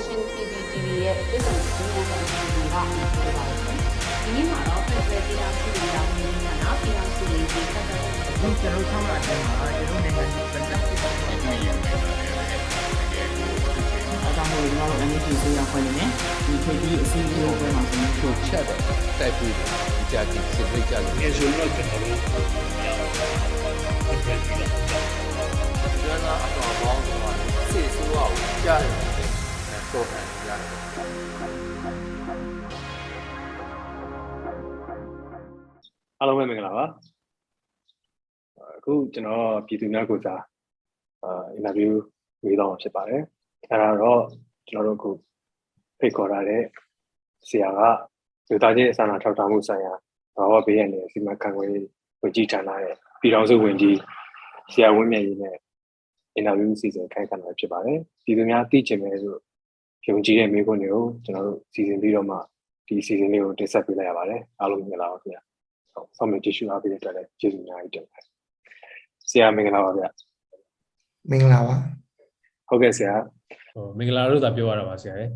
Nation CCTV ရဲ့ပြည်သူ့စီမံဆောင်ရွက်မှုကပြောပါမယ်။ဒီနေ့မှာတော့ Federal ပြည်ထောင်စုပြည်ထောင်စုနိုင်ငံကပြည်ထောင်စုရေးကြီးဆက်သွယ်မှုဒီကျွန်တော်ဆောင်းလာတယ်မှာကျွန်တော်နိုင်ငံဒီဗန်တက်စစ်ဆောင်နေတယ်အဲဒါမျိုးကျွန်တော်တို့ NHS ဆေးရခွင့်နဲ့ဒီခေတ်ကြီးအစည်းအဝေးပွဲမှာကျွန်တော်တို့ချက်တယ်တိုက်ပြီးတယ်ဒီကြတိစစ်ဖိတ်ကြလို့ငယ်ဆိုတော့ကျွန်တော်တို့ပြန်ပြီးတော့ကျွမ်းသာအတော်ပေါင်းတော့စစ်ဆိုးအောင်ကြားတယ် တော့တယ်ကြားတယ်အားလုံးပဲမင်္ဂလာပါအခုကျွန်တော်ပြည်သူများကိုစားအာအင်တာဗျူးဝေးတော့မှာဖြစ်ပါတယ်အဲဒါတော့ကျွန်တော်တို့အခုဖိတ်ခေါ်ရတဲ့ဆရာကလူသားချင်းအစအနာထောက်ထားမှုဆိုင်ရာဘာဝဘေးရန်ရဲ့စီမံခန့်ခွဲဝင်ကြီးဌာနရဲ့ပြည်ထောင်စုဝင်ကြီးဆရာဝင်းမြတ်ရေးနဲ့အင်တာဗျူးစီစဉ်ခိုင်းခံတာဖြစ်ပါတယ်ပြည်သူများသိချင်တယ်ဆို ယုံကြည်တဲ့မိခွန်းတွေကိုကျွန်တော်တို့စီစဉ်ပြီးတော့မှဒီစီစဉ်လေးကိုတင်ဆက်ပေးလိုက်ရပါတယ်အားလုံးမင်္ဂလာပါခင်ဗျာဟုတ်ဆောင်းမြကျေးဇူးအားပေးတဲ့အတွက်လည်းကျေးဇူးအများကြီးတင်ပါတယ်ဆရာမင်္ဂလာပါဗျမင်္ဂလာပါဟုတ်ကဲ့ဆရာဟိုမင်္ဂလာတို့သာပြောရတာပါဆရာရဲ့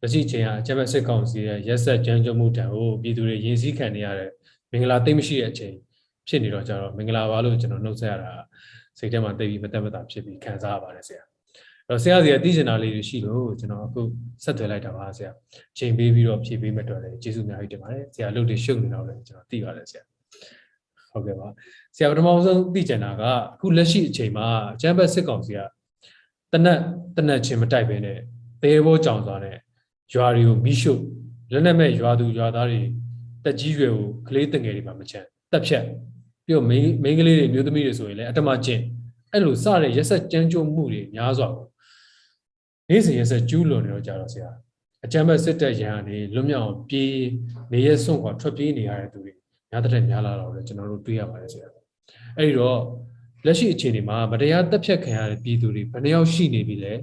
လက်ရှိချိန်ကအချက်မဲ့စစ်ကောင်စီရဲ့ရက်ဆက်ကြမ်းကြုတ်မှုတံကိုပြည်သူတွေရင်းစည်းခံနေရတဲ့မင်္ဂလာသိမ့်မရှိတဲ့အချိန်ဖြစ်နေတော့ကြတော့မင်္ဂလာပါလို့ကျွန်တော်နှုတ်ဆက်ရတာစိတ်ထဲမှာတိတ်ပြီးမတက်မတာဖြစ်ပြီးခံစားရပါတယ်ဆရာအဲ့ တော့ဆရာစီကသိချင်တာလေးတွေရှိလို့ကျွန်တော်အခုဆက်သွယ်လိုက်တာပါဆရာချိန်ပေးပြီးတော့ဖြည့်ပေးမဲ့တော့လည်းကျေးဇူးအများကြီးတင်ပါတယ်ဆရာလုပ်တွေရှုပ်နေတော့လည်းကျွန်တော်သိပါတယ်ဆရာဟုတ်ကဲ့ပါဆရာပထမဆုံးသိချင်တာကအခုလက်ရှိအချိန်မှာချမ်းဘတ်စစ်ကောင်စီကတနက်တနက်ချင်းမတိုက်ဘဲနဲ့သေဘောကြောင်စွာနဲ့ရွာတွေကိုမိရှုလက်နက်မဲ့ရွာသူရွာသားတွေတက်ကြီးတွေကိုကလေးတငယ်တွေမှာမချမ်းတက်ဖြတ်ပြီးတော့မိန်းမိန်းကလေးတွေမျိုးသမီးတွေဆိုရင်လည်းအတ္တမကျင့်အဲ့လိုစတဲ့ရက်ဆက်ကြမ်းကြုတ်မှုတွေများစွာကို နေ့စဉ်ရက်ဆက်ကျူးလွန်နေတော့ကြတော့ဆရာအကြမ်းဖက်စစ်တပ်ရန်ကနေလွတ်မြောက်အောင်ပြေးနေရဲစွန့်ခွာထွက်ပြေးနေရတဲ့သူတွေများတဲ့များလာတော့လေကျွန်တော်တို့တွေးရပါတယ်ဆရာအဲ့ဒီတော့လက်ရှိအခြေအနေမှာမတရားတက်ဖြတ်ခံရတဲ့ပြည်သူတွေဘယ်နှယောက်ရှိနေပြီလဲ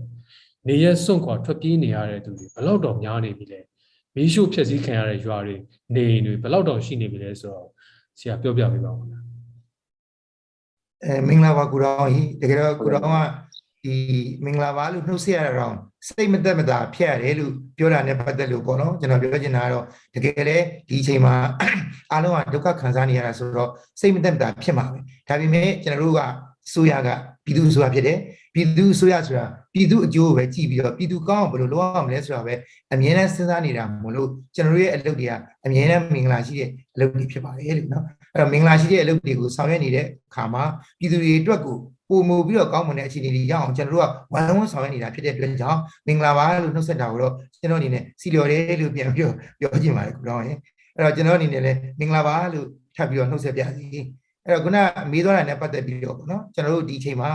နေရစွန့်ခွာထွက်ပြေးနေရတဲ့သူတွေဘယ်လောက်တောင်များနေပြီလဲမီးရှို့ဖျက်ဆီးခံရတဲ့ရွာတွေနေအိမ်တွေဘယ်လောက်တောင်ရှိနေပြီလဲဆိုတော့ဆရာပြောပြပေးပါဦးခင်ဗျာအဲမင်္ဂလာပါကုတော်ကြီးတကယ်တော့ကုတော်က ဒီမင်္ဂလာပါလို့နှုတ်ဆက်ရတာတော့စိတ်မသက်မသာဖြစ်ရတယ်လို့ပြောတာနဲ့ပတ်သက်လို့ပေါ့နော်ကျွန်တော်ပြောချင်တာကတော့တကယ်လေဒီအချိန်မှာအားလုံးကဒုက္ခခံစားနေရတာဆိုတော့စိတ်မသက်မသာဖြစ်မှာပဲဒါပေမဲ့ကျွန်တော်တို့ကဆိုရကပြည်သူဆိုရဖြစ်တယ်ပြည်သူဆိုရဆိုတာပြည်သူအကျိုးကိုပဲကြည့်ပြီးတော့ပြည်သူကောင်းအောင်ဘယ်လိုလုပ်အောင်မလဲဆိုတာပဲအမြဲတမ်းစဉ်းစားနေတာမလို့ကျွန်တော်တို့ရဲ့အလုပ်တွေကအမြဲတမ်းမင်္ဂလာရှိတဲ့အလုပ်တွေဖြစ်ပါတယ်လို့နော်အဲ့ တော့မင်္ဂလာရှိတဲ့အလုပ်တွေကိုဆောင်ရွက်နေတဲ့အခါမှာပြည်သူတွေအတွက်ကိုပုံမူပြီးတော့ကောင်းမွန်တဲ့အခြေအနေတွေရအောင်ကျွန်တော်တို့ကဝိုင်းဝန်းဆောင်ရွက်နေတာဖြစ်တဲ့အတွက်ကြောင့်မင်္ဂလာပါလို့နှုတ်ဆက်တာကိုတော့ကျွန်တော်အနေနဲ့စီလျော်တယ်လို့ပြန်ပြီးတော့ပြောချင်ပါတယ်ကုတော်ရင်အဲ့တော့ကျွန်တော်အနေနဲ့လည်းမင်္ဂလာပါလို့ထပ်ပြီးတော့နှုတ်ဆက်ပြစီအဲ့တော့ခုနမေးသွားတာနဲ့ပတ်သက်ပြီးတော့ပေါ့နော်ကျွန်တော်တို့ဒီအချိန်မှာ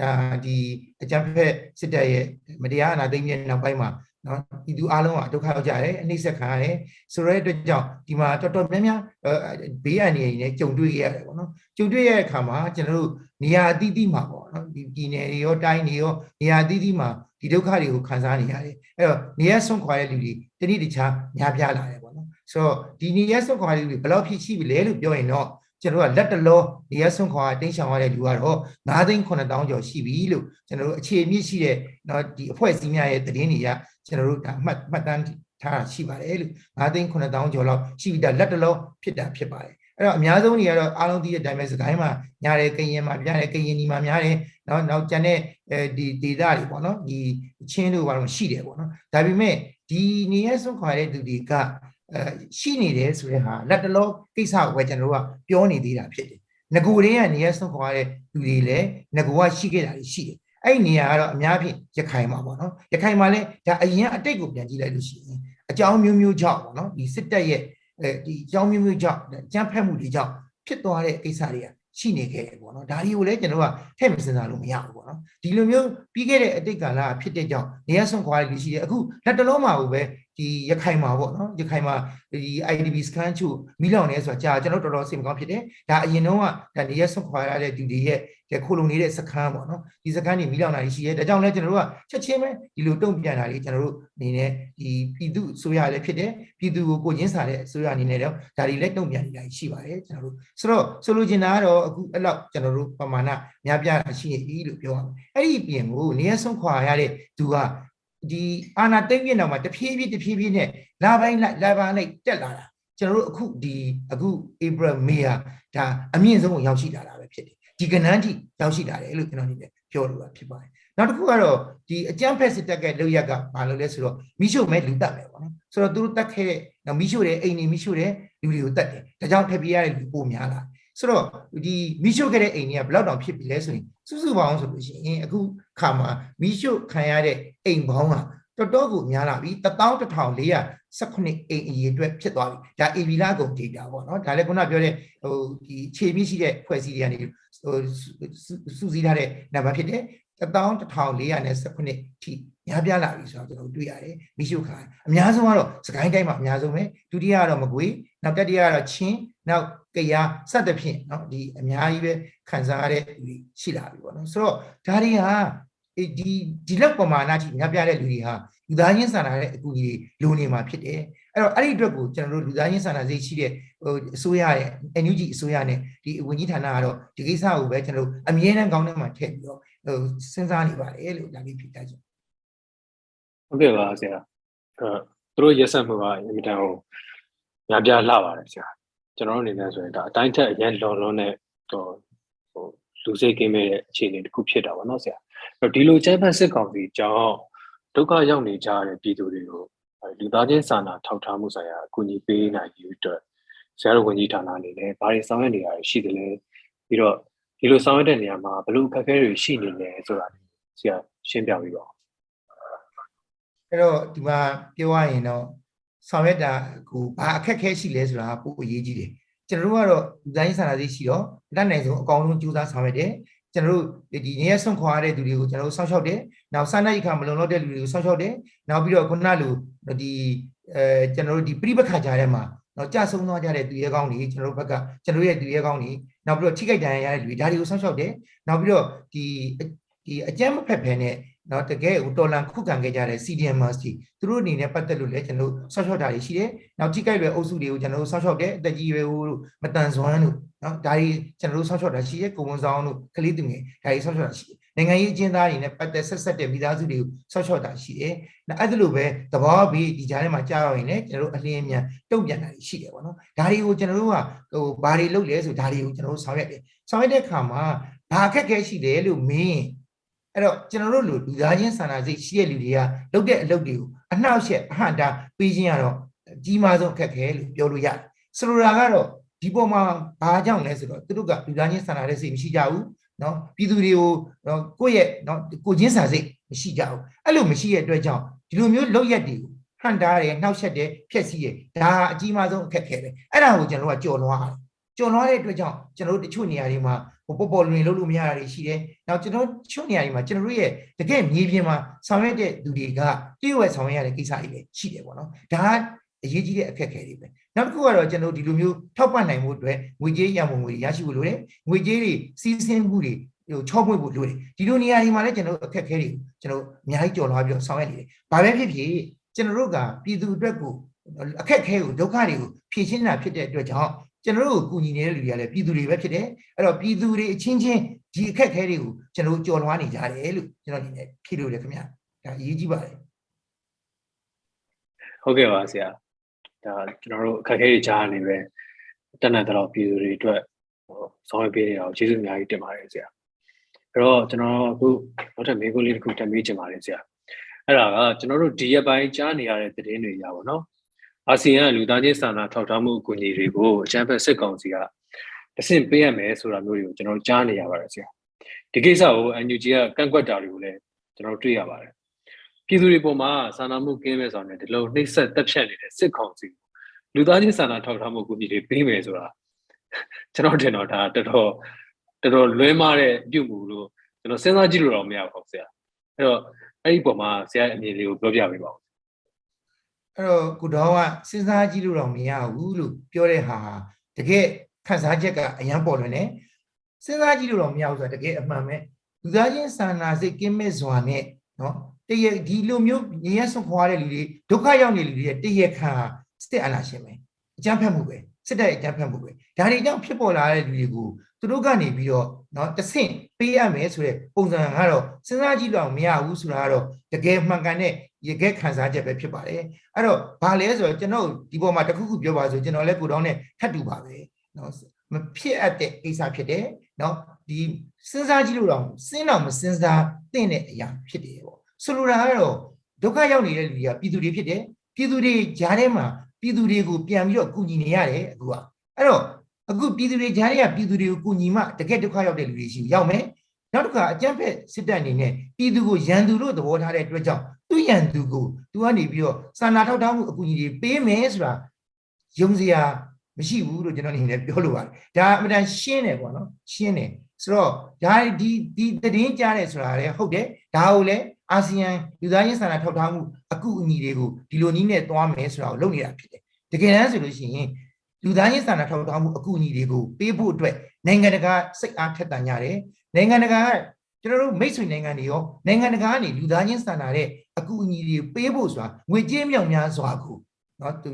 ဒါဒီအကြံဖက်စစ်တပ်ရဲ့မတရားအနာသိမ်းတဲ့နောက်ပိုင်းမှာ နော်ဒီသူအားလုံးကဒုက္ခရောက်ကြတယ်အနှိမ့်ဆက်ခံရတယ်ဆိုတဲ့အတွက်ကြောင့်ဒီမှာတော်တော်များများဘေးအန္တရာယ်တွေနဲ့ကြုံတွေ့ခဲ့ရတယ်ပေါ့နော်ကြုံတွေ့ရတဲ့အခါမှာကျွန်တော်တို့နေရာအသီးသီးမှာပေါ့နော်ဒီပြည်နယ်တွေရောတိုင်းတွေရောနေရာအသီးသီးမှာဒီဒုက္ခတွေကိုခံစားနေရတယ်အဲ့တော့နေရာဆုံးခွာတဲ့လူတွေတနည်းတခြားများပြားလာတယ်ပေါ့နော်ဆိုတော့ဒီနေရာဆုံးခွာတဲ့လူတွေဘယ်လောက်ဖြစ်ရှိပြီလဲလို့ပြောရင်တော့ကျွန်တော်ကလက်တလောနေရာဆုံးခွာတင်းရှောင်ရတဲ့လူကတော့9သိန်း9000ကျော်ရှိပြီလို့ကျွန်တော်တို့အခြေအမြင့်ရှိတဲ့เนาะဒီအဖွဲ့အစည်းများရဲ့သတင်းတွေက ကျွန်တော်တို့ဒါမှတ်မှတ်တမ်းထားတာရှိပါတယ်လို့9သိန်း9000ကျော်လောက်ရှိပြီဒါလက်တလောဖြစ်တာဖြစ်ပါတယ်အဲ့တော့အများဆုံးတွေကတော့အားလုံးသိတဲ့အတိုင်းပဲစကိုင်းမှာညားတယ်ကရင်မှာပြတယ်ကရင်ဒီမှာများတယ်နော်နောက်ကျန်တဲ့အဲဒီဒေသတွေပေါ့နော်ဒီချင်းတို့ဘာလို့ရှိတယ်ပေါ့နော်ဒါပေမဲ့ဒီနေရာဆုံးခွာတဲ့သူတွေကအဲရှိနေတယ်ဆိုတဲ့ဟာလက်တလောကိစ္စကိုပဲကျွန်တော်တို့ကပြောနေသေးတာဖြစ်တယ်ငကိုရင်းကနေရာဆုံးခွာတဲ့လူတွေလည်းငကိုကရှိခဲ့တာရှိတယ် အဲ့ဒီနေရာကတော့အများဖြင့်ရခိုင်မှာပေါ့နော်ရခိုင်မှာလည်းဒါအရင်အတိတ်ကိုပြန်ကြည့်လိုက်လို့ရှိရင်အကြောင်းမျိုးမျိုးကြောင့်ပေါ့နော်ဒီစစ်တပ်ရဲ့အဲဒီအကြောင်းမျိုးမျိုးကြောင့်ကြမ်းဖက်မှုတွေကြောင့်ဖြစ်သွားတဲ့ကိစ္စတွေကရှိနေခဲ့တယ်ပေါ့နော်ဒါတွေကိုလည်းကျွန်တော်ကထည့်မစင်စားလို့မရဘူးပေါ့နော်ဒီလိုမျိုးပြီးခဲ့တဲ့အတိတ်ကာလဖြစ်တဲ့ကြောင့်နေရာဆုံးခွာရည်ရှိတယ်အခုလက်တလုံးမှာကိုပဲ ဒီရခိုင်မှာပေါ့နော်ရခိုင်မှာဒီ IDP scan ချို့မိလောင်နေဆိုတာကြာကျွန်တော်တော်တော်စိတ်မကောင်းဖြစ်တယ်ဒါအရင်တော့ကဒါနေရာဆုံးခွာရတဲ့သူတွေရဲ့ခိုလုံနေတဲ့စခန်းပေါ့နော်ဒီစခန်းတွေမိလောင်တာရှိရဲဒါကြောင့်လည်းကျွန်တော်တို့ကချက်ချင်းပဲဒီလိုတုံ့ပြန်တာတွေကျွန်တော်တို့အနေနဲ့ဒီပြည်သူဆိုရလည်းဖြစ်တယ်ပြည်သူကိုကိုရင်းစားတဲ့ဆိုရအနေနဲ့တော့ဒါတွေလည်းတုံ့ပြန်နေတာရှိပါတယ်ကျွန်တော်တို့ဆိုတော့ဆိုလိုချင်တာကတော့အခုအဲ့လောက်ကျွန်တော်တို့ပမာဏများပြားတာရှိနေပြီလို့ပြောရမယ်အဲ့ဒီပြင်ကိုနေရာဆုံးခွာရတဲ့သူက ဒီအာနာသိမ့်ပြင်းတော့မှတဖြည်းဖြည်းတဖြည်းဖြည်းနဲ့လာပိုင်းလိုက်လာပိုင်းလိုက်တက်လာတာကျွန်တော်တို့အခုဒီအခု April May ဟာဒါအမြင့်ဆုံးကိုရောက်ရှိလာတာပဲဖြစ်တယ်ဒီကနန်းထိရောက်ရှိလာတယ်လို့ကျွန်တော်အနေနဲ့ပြောလို့တာဖြစ်ပါတယ်နောက်တစ်ခုကတော့ဒီအကြမ်းဖက်စစ်တပ်ကလောက်ရက်ကဘာလို့လဲဆိုတော့မိရှုမဲလူတက်မယ်ပေါ့နော်ဆိုတော့သူတို့တက်ခဲ့တဲ့နောက်မိရှုတဲ့အိမ်နေမိရှုတဲ့လူတွေကိုတက်တယ်ဒါကြောင့်ထပ်ပြရတဲ့လူပိုများလာဆိုတော့ဒီမိရှုခဲ့တဲ့အိမ်ကြီးကဘယ်လောက်တောင်ဖြစ်ပြီလဲဆိုရင်စုစုပေါင်းဆိုလို့ရှိရင်အခု ခါမှာမိရှုခံရတဲ့အိမ်ပေါင်းကတော်တော်ကိုများလာပြီ11418အိမ်အရေအတွက်ဖြစ်သွားပြီဒါ AB လာကုန် data ပေါ့နော်ဒါလည်းခုနပြောတဲ့ဟိုဒီခြေမြင့်ရှိတဲ့ဖွဲ့စည်းတွေကနေဟိုစုစည်းထားတဲ့နံပါတ်ဖြစ်တယ်11419ထိများပြားလာပြီဆိုတော့ကျွန်တော်တွေ့ရတယ်မိရှုခါအများဆုံးကတော့စကိုင်းတိုင်းမှာအများဆုံးပဲဒုတိယကတော့မကွေးနောက်တတိယကတော့ချင်းနောက်ကရစသဖြင့်เนาะဒီအများကြီးပဲခံစားရတဲ့လူတွေရှိလာပြီပေါ့နော်ဆိုတော့ဒါတွေဟာ ဒီဒီလောက်ပမာဏထိများပြားတဲ့လူတွေဟာလူသားချင်းစာနာတဲ့အကူအညီတွေလိုနေမှာဖြစ်တယ်အဲ့တော့အဲ့ဒီအတွက်ကိုကျွန်တော်တို့လူသားချင်းစာနာစိတ်ရှိတဲ့ဟိုအစိုးရရဲ့ NUG အစိုးရနဲ့ဒီဝန်ကြီးဌာနကတော့ဒီကိစ္စကိုပဲကျွန်တော်တို့အမြဲတမ်းကောင်းတဲ့မှာထည့်ပြီးတော့ဟိုစဉ်းစားနေပါတယ်လို့ဒါလေးဖြေတတ်ချင် ဟုတ်ကဲ့ပါဆရာအဲသူတို့ရက်ဆက်မှုကအင်မတန်ဟိုညာပြလှပါတယ်ဆရာကျွန်တော်တို့အနေနဲ့ဆိုရင်ဒါအတိုင်းထက်အရင်လွန်လွန်နဲ့ဟိုဟိုလူစိတ်ကင်းမဲ့တဲ့အခြေအနေတစ်ခုဖြစ်တာပါเนาะဆရာအဲ့ တော့ဒီလိုချမ်းဖတ်စစ်ကောင်စီကြောင့်ဒုက္ခရောက်နေကြတဲ့ပြည်သူတွေကိုလူသားချင်းစာနာထောက်ထားမှုဆိုင်ရာအကူအညီပေးနိုင်ရေးအတွက်ဆရာတို့ဝန်ကြီးဌာနအနေနဲ့ဘာတွေဆောင်ရွက်နေရရှိတယ်လဲပြီးတော့ဒီလိုဆောင်ရွက်တဲ့နေရာမှာဘယ်လိုအခက်အခဲတွေရှိနေလဲဆိုတာဆရာရှင်းပြပေးပါဦးအဲ့တော့ဒီမှာပြောရရင်တော့ဆောင်ရွက်တာကိုဘာအခက်ခဲရှိလဲဆိုတာပို့အရေးကြီးတယ်ကျွန်တော်တို့ကတော့ဒီဇိုင်းဆန္ဒသိရှိတော့လက်နိုင်ဆုံးအကောင်းဆုံးကြိုးစားဆောင်ရွက်တယ် ကျွန်တော်တို့ဒီနေရာဆွန့်ခွာရတဲ့သူတွေကိုကျွန်တော်တို့စောင့်ရှောက်တယ်နောက်စာနာရိခမလုံလောက်တဲ့လူတွေကိုစောင့်ရှောက်တယ်နောက်ပြီးတော့ခုနလိုဒီအဲကျွန်တော်တို့ဒီပြိပခါကြားထဲမှာတော့ကြဆုံးသွားကြတဲ့သူရဲကောင်းတွေကျွန်တော်တို့ဘက်ကကျွန်တော်ရဲ့သူရဲကောင်းတွေနောက်ပြီးတော့ထိခိုက်ဒဏ်ရာရတဲ့လူတွေဒါတွေကိုစောင့်ရှောက်တယ်နောက်ပြီးတော့ဒီဒီအကြမ်းမဖက်ဖဲနဲ့ နော်တကယ်ဟိုတော်လန်ခုခံခဲ့ကြတဲ့ CDMers ကြီးသူတို့အနေနဲ့ပတ်သက်လို့လည်းကျွန်တော်ဆောက်ရှောက်တာတွေရှိတယ်။နောက်ထိကြိုက်လွယ်အုပ်စုတွေကိုကျွန်တော်တို့ဆောက်ရှောက်တယ်အသက်ကြီးရွယ်တို့မတန်ဆွမ်းတို့နော်ဒါတွေကျွန်တော်တို့ဆောက်ရှောက်တာရှိတယ်ကိုဝန်ဆောင်တို့ကလေးသူငယ်ဒါတွေဆောက်ရှောက်တာရှိတယ်။နိုင်ငံရေးအကျဉ်းသားတွေနဲ့ပတ်သက်ဆက်ဆက်တဲ့မိသားစုတွေကိုဆောက်ရှောက်တာရှိတယ်။နောက်အဲ့ဒါလိုပဲသဘောပြီးဒီကြားထဲမှာကြားရရင်လည်းကျွန်တော်တို့အလင်းအမြန်တုံ့ပြန်တာရှိတယ်ပေါ့နော်။ဒါတွေကိုကျွန်တော်တို့ကဟိုဘာတွေလုပ်လဲဆိုဒါတွေကိုကျွန်တော်တို့ဆောင်ရွက်တယ်။ဆောင်ရွက်တဲ့အခါမှာဘာအခက်အခဲရှိတယ်လို့မင်း အဲ့တော့ကျွန်တော်တို့လူလူသားချင်းစာနာစိတ်ရှိတဲ့လူတွေကလုပ်တဲ့အလုပ်တွေကိုအနှောက်အယှက်အဟန့်တာပေးခြင်းကတော့အကြီးမားဆုံးအခက်ခဲလို့ပြောလို့ရတယ်ဆိုလိုတာကတော့ဒီပေါ်မှာဘာကြောင့်လဲဆိုတော့သူတို့ကလူသားချင်းစာနာတဲ့စိတ်မရှိကြဘူးเนาะပြည်သူတွေကိုနော်ကိုယ့်ရဲ့เนาะကိုချင်းစာစိတ်မရှိကြဘူးအဲ့လိုမရှိတဲ့အတွက်ကြောင့်ဒီလိုမျိုးလုပ်ရက်တွေကိုဟန့်တားတယ်နှောက်ယှက်တယ်ဖျက်ဆီးတယ်ဒါအကြီးမားဆုံးအခက်ခဲပဲအဲ့ဒါကိုကျွန်တော်တို့ကကြော်လွှားတယ်ကြော်လွှားတဲ့အတွက်ကြောင့်ကျွန်တော်တို့တချို့နေရာတွေမှာ ဟိုပေါ်ပေါ်လွင်လုပ်လို့မရတာတွေရှိတယ်။နောက်ကျွန်တော်ချွတ်နေရာတွေမှာကျွန်တော်တို့ရဲ့တကယ်မြေပြင်မှာဆောင်ရွက်တဲ့လူတွေကတည့်ဝဲဆောင်ရွက်ရတဲ့ကိစ္စတွေလည်းရှိတယ်ပေါ့နော်။ဒါကအရေးကြီးတဲ့အခက်အခဲတွေပဲ။နောက်တစ်ခုကတော့ကျွန်တော်ဒီလိုမျိုးထောက်ပံ့နိုင်မှုအတွက်ငွေကြေးရန်ပုံငွေရရှိဖို့လိုတယ်။ငွေကြေးတွေစီးဆင်းမှုတွေဟိုချော့ပွင့်ဖို့လိုတယ်။ဒီလိုနေရာတွေမှာလည်းကျွန်တော်အခက်အခဲတွေကျွန်တော်အများကြီးကြော်လွှားပြီးတော့ဆောင်ရွက်နေတယ်။ဘာပဲဖြစ်ဖြစ်ကျွန်တော်တို့ကပြည်သူအတွက်ကိုအခက်အခဲကိုဒုက္ခတွေကိုဖြေရှင်းတာဖြစ်တဲ့အတွက်ကြောင့် ကျွန်တော်တို့ကိုကူညီနေတဲ့လူတွေကလည်းပြည်သူတွေပဲဖြစ်တယ်အဲ့တော့ပြည်သူတွေအချင်းချင်းဒီအခက်အခဲတွေကိုကျွန်တော်တို့ကြော်လွှားနေကြတယ်လို့ကျွန်တော်ဒီနေ့ဖြေလို့တယ်ခင်ဗျာဒါအရေးကြီးပါတယ်ဟုတ်ကဲ့ပါဆရာဒါကျွန်တော်တို့အခက်အခဲတွေကြားနေပဲတက်နေတော့ပြည်သူတွေအတွက်ဟိုဆောင်ရွက်ပေးနေတာကိုကျေးဇူးအများကြီးတင်ပါတယ်ဆရာအဲ့တော့ကျွန်တော်အခုနောက်ထပ်မေးခွန်းလေးတစ်ခုတက်မေးချင်ပါတယ်ဆရာအဲ့ဒါကကျွန်တော်တို့ဒီရက်ပိုင်းကြားနေရတဲ့သတင်းတွေရပါတော့ အာဆီယံလူသားချင်းစာနာထောက်ထားမှုအကူအညီတွေကိုအကြံဖက်စစ်ကောင်စီကတဆင့်ပေးရမယ်ဆိုတာမျိုးတွေကိုကျွန်တော်ကြားနေရပါတယ်ဆရာဒီကိစ္စကို NUG ကကန့်ကွက်တာတွေကိုလည်းကျွန်တော်တွေ့ရပါတယ်ပြည်သူတွေပေါ်မှာစာနာမှုကင်းမဲ့ဆောင်တဲ့ဒီလိုနှိပ်စက်တက်ဖြတ်နေတဲ့စစ်ကောင်စီလူသားချင်းစာနာထောက်ထားမှုအကူအညီတွေပေးမယ်ဆိုတာကျွန်တော်ထင်တော့ဒါတော်တော်တော်တော်လွဲမားတဲ့အပြုမှုလို့ကျွန်တော်စဉ်းစားကြည့်လို့တော့မရပါဘူးဆရာအဲ့တော့အဲ့ဒီပုံမှာဆရာအမြင်လေးကိုပြောပြပေးပါဦး အဲ့တော့ကုတော်ကစဉ်းစားကြည့်လို့တော့မရဘူးလို့ပြောတဲ့ဟာတကယ်ခန်းစားချက်ကအရန်ပေါ်လွင်တယ်စဉ်းစားကြည့်လို့တော့မရဘူးဆိုတာတကယ်အမှန်ပဲလူသားချင်းစာနာစိတ်ကင်းမဲ့စွာနဲ့နော်တရဒီလိုမျိုးငရဲဆွခွာတဲ့လူတွေဒုက္ခရောက်နေလူတွေတရခံစစ်အနာရှင်ပဲအကြမ်းဖက်မှုပဲစစ်တပ်ရဲ့အကြမ်းဖက်မှုပဲဒါတွေကြောင့်ဖြစ်ပေါ်လာတဲ့လူတွေကိုသူတို့ကနေပြီးတော့နော်တဆင့် ပေးရမယ်ဆိုတဲ့ပုံစံကတော့စဉ်းစားကြည့်တော့မရဘူးဆိုတာကတော့တကယ်မှန်ကန်တဲ့ရကဲခံစားချက်ပဲဖြစ်ပါတယ်အဲ့တော့ဘာလဲဆိုတော့ကျွန်တော်ဒီပေါ်မှာတစ်ခုခုပြောပါဆိုကျွန်တော်လည်းကိုတောင်းနဲ့ထပ်တူပါပဲเนาะမဖြစ်အပ်တဲ့ကိစ္စဖြစ်တယ်เนาะဒီစဉ်းစားကြည့်လို့တော့စဉ်းတော့မစဉ်းစားသင့်တဲ့အရာဖြစ်တယ်ပေါ့ဆိုလိုတာကတော့ဒုက္ခရောက်နေတဲ့လူတွေကပြည်သူတွေဖြစ်တယ်ပြည်သူတွေကြားထဲမှာပြည်သူတွေကိုပြန်ပြီးတော့ကူညီနေရတယ်အခုကအဲ့တော့ အခုပြည်သူတွေကြားထဲကပြည်သူတွေကိုကူညီမှတကယ်ဒုက္ခရောက်တဲ့လူတွေရှိရောက်မယ်နောက်တစ်ခါအကြမ်းဖက်စစ်တပ်အနေနဲ့ပြည်သူကိုရန်သူလို့သဘောထားတဲ့အတွက်ကြောင့်သူရန်သူကိုသူကနေပြီးတော့စာနာထောက်ထားမှုအကူအညီတွေပေးမယ်ဆိုတာယုံစရာမရှိဘူးလို့ကျွန်တော်အနေနဲ့ပြောလိုပါတယ်ဒါအမှန်တန်ရှင်းတယ်ပေါ့နော်ရှင်းတယ်ဆိုတော့ဒါဒီဒီသတင်းကြားတယ်ဆိုတာလည်းဟုတ်တယ်ဒါကိုလည်းအာဆီယံလူသားချင်းစာနာထောက်ထားမှုအကူအညီတွေကိုဒီလိုနည်းနဲ့သွားမယ်ဆိုတာကိုလုပ်နေတာဖြစ်တယ်တကယ်တမ်းဆိုလို့ရှိရင် လူသားချင်းစာနာထောက်ထားမှုအကူအညီတွေကိုပေးဖို့အတွက်နိုင်ငံတကာစိတ်အားထက်သန်ကြတယ်နိုင်ငံတကာကကျွန်တော်တို့မိတ်ဆွေနိုင်ငံတွေရောနိုင်ငံတကာကနေလူသားချင်းစာနာတဲ့အကူအညီတွေပေးဖို့ဆိုတာငွေကြေးမြောက်များစွာကိုเนาะသူ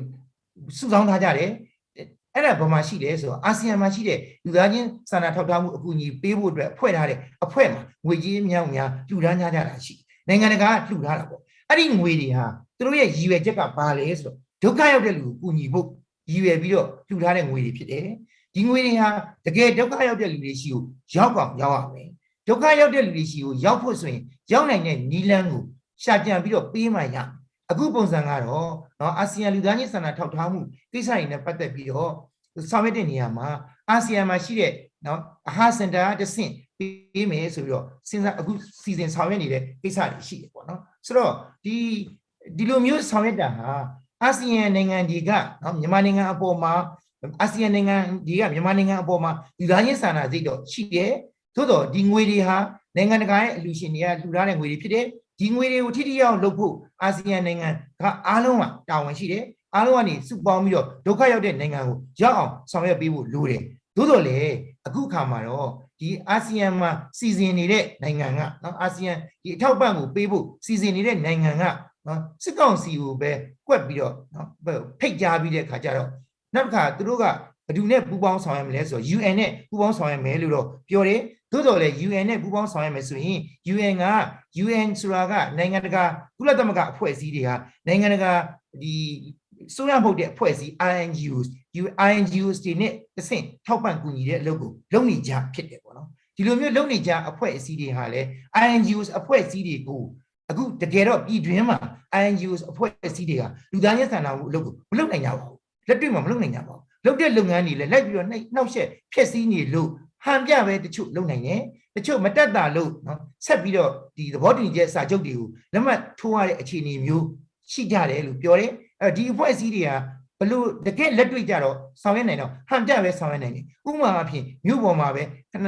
စုဆောင်းထားကြတယ်အဲ့ဒါဘာမှရှိတယ်ဆိုတော့အာဆီယံမှာရှိတဲ့လူသားချင်းစာနာထောက်ထားမှုအကူအညီပေးဖို့အတွက်ဖွဲ့ထားတဲ့အဖွဲ့မှာငွေကြေးမြောက်များလှူဒါန်းကြကြတာရှိတယ်နိုင်ငံတကာကလှူထားတာပေါ့အဲ့ဒီငွေတွေဟာသူတို့ရဲ့ရည်ရွယ်ချက်ကဘာလဲဆိုတော့ဒုက္ခရောက်တဲ့လူကိုကူညီဖို့ ရည်ရွယ်ပြီးတော့လှူထားတဲ့ငွေတွေဖြစ်တယ်ဒီငွေတွေဟာတကယ်ဒုက္ခရောက်တဲ့လူတွေရှိကိုရောက်အောင်ရောက်ရမယ်ဒုက္ခရောက်တဲ့လူတွေရှိကိုရောက်ဖို့ဆိုရင်ရောက်နိုင်တဲ့နီလန်းကိုရှာကြံပြီးတော့ပေးမှရအခုပုံစံကတော့နော်အာဆီယံလူသားချင်းစာနာထောက်ထားမှုကိစ္စတွေနဲ့ပတ်သက်ပြီးတော့ဆောင်ရွက်တဲ့နေရာမှာအာဆီယံမှာရှိတဲ့နော်အဟာစင်တာတစ်ဆင့်ပေးမယ်ဆိုပြီးတော့စဉ်းစားအခုစီစဉ်ဆောင်ရွက်နေတဲ့ကိစ္စတွေရှိတယ်ပေါ့နော်ဆိုတော့ဒီဒီလိုမျိုးဆောင်ရွက်တာဟာ အာဆီယံနိုင်ငံတွေကနော်မြန်မာနိုင်ငံအပေါ်မှာအာဆီယံနိုင်ငံတွေကမြန်မာနိုင်ငံအပေါ်မှာလူသားချင်းစာနာစိတ်တော့ရှိတယ်သို့တော့ဒီငွေတွေဟာနိုင်ငံတကာရဲ့အလူရှင်တွေကလှူထားတဲ့ငွေတွေဖြစ်တယ်ဒီငွေတွေကိုထိထိရောက်လုပ်ဖို့အာဆီယံနိုင်ငံကအားလုံးကတာဝန်ရှိတယ်အားလုံးကနေစုပေါင်းပြီးတော့ဒုက္ခရောက်တဲ့နိုင်ငံကိုရောက်အောင်ဆောင်ရွက်ပေးဖို့လိုတယ်သို့တော်လေအခုခါမှာတော့ဒီအာဆီယံမှာစီစဉ်နေတဲ့နိုင်ငံကနော်အာဆီယံဒီအထောက်ပံ့ကိုပေးဖို့စီစဉ်နေတဲ့နိုင်ငံက နော်စစ်ကောင်စီကိုပဲကွက်ပြီးတော့နော်ဖိတ်ကြားပြီးတဲ့ခါကျတော့နောက်တစ်ခါသူတို့ကဘယ်သူနဲ့ပူးပေါင်းဆောင်ရမလဲဆိုတော့ UN နဲ့ပူးပေါင်းဆောင်ရမယ်လို့တော့ပြောတယ်သို့တော်လည်း UN နဲ့ပူးပေါင်းဆောင်ရမယ်ဆိုရင် UN က UN ဆိုတာကနိုင်ငံတကာကုလသမဂ္ဂအဖွဲ့အစည်းတွေဟာနိုင်ငံတကာဒီစိုးရမဟုတ်တဲ့အဖွဲ့အစည်း INGOs INGOs တွေနဲ့တစ်ဆင့်ထောက်ပံ့ကူညီတဲ့အလုပ်ကိုလုပ်နေကြဖြစ်တယ်ပေါ့နော်ဒီလိုမျိုးလုပ်နေကြအဖွဲ့အစည်းတွေဟာလည်း INGOs အဖွဲ့အစည်းတွေကို အခုတကယ်တော့ပြည်တွင်းမှာ INGOs အဖွဲ့အစည်းတွေကလူသားချင်းစာနာမှုအလုပ်ကိုမလုပ်နိုင်ကြပါဘူးလက်တွေ့မှာမလုပ်နိုင်ကြပါဘူးလုပ်တဲ့လုပ်ငန်းတွေလည်းလိုက်ပြီးတော့နှနှောက်ယှက်ဖျက်ဆီးနေလို့ဟန်ပြပဲတချို့လုပ်နိုင်တယ်တချို့မတက်တာလို့နော်ဆက်ပြီးတော့ဒီသဘောတူညီချက်စာချုပ်တွေကိုလက်မှတ်ထိုးရတဲ့အခြေအနေမျိုးရှိကြတယ်လို့ပြောတယ်အဲဒီအဖွဲ့အစည်းတွေကဘလို့တကယ်လက်တွေ့ကြတော့ဆောင်ရွက်နိုင်တော့ဟန်ပြပဲဆောင်ရွက်နိုင်တယ်ဥပမာအဖြစ်မြို့ပေါ်မှာပဲ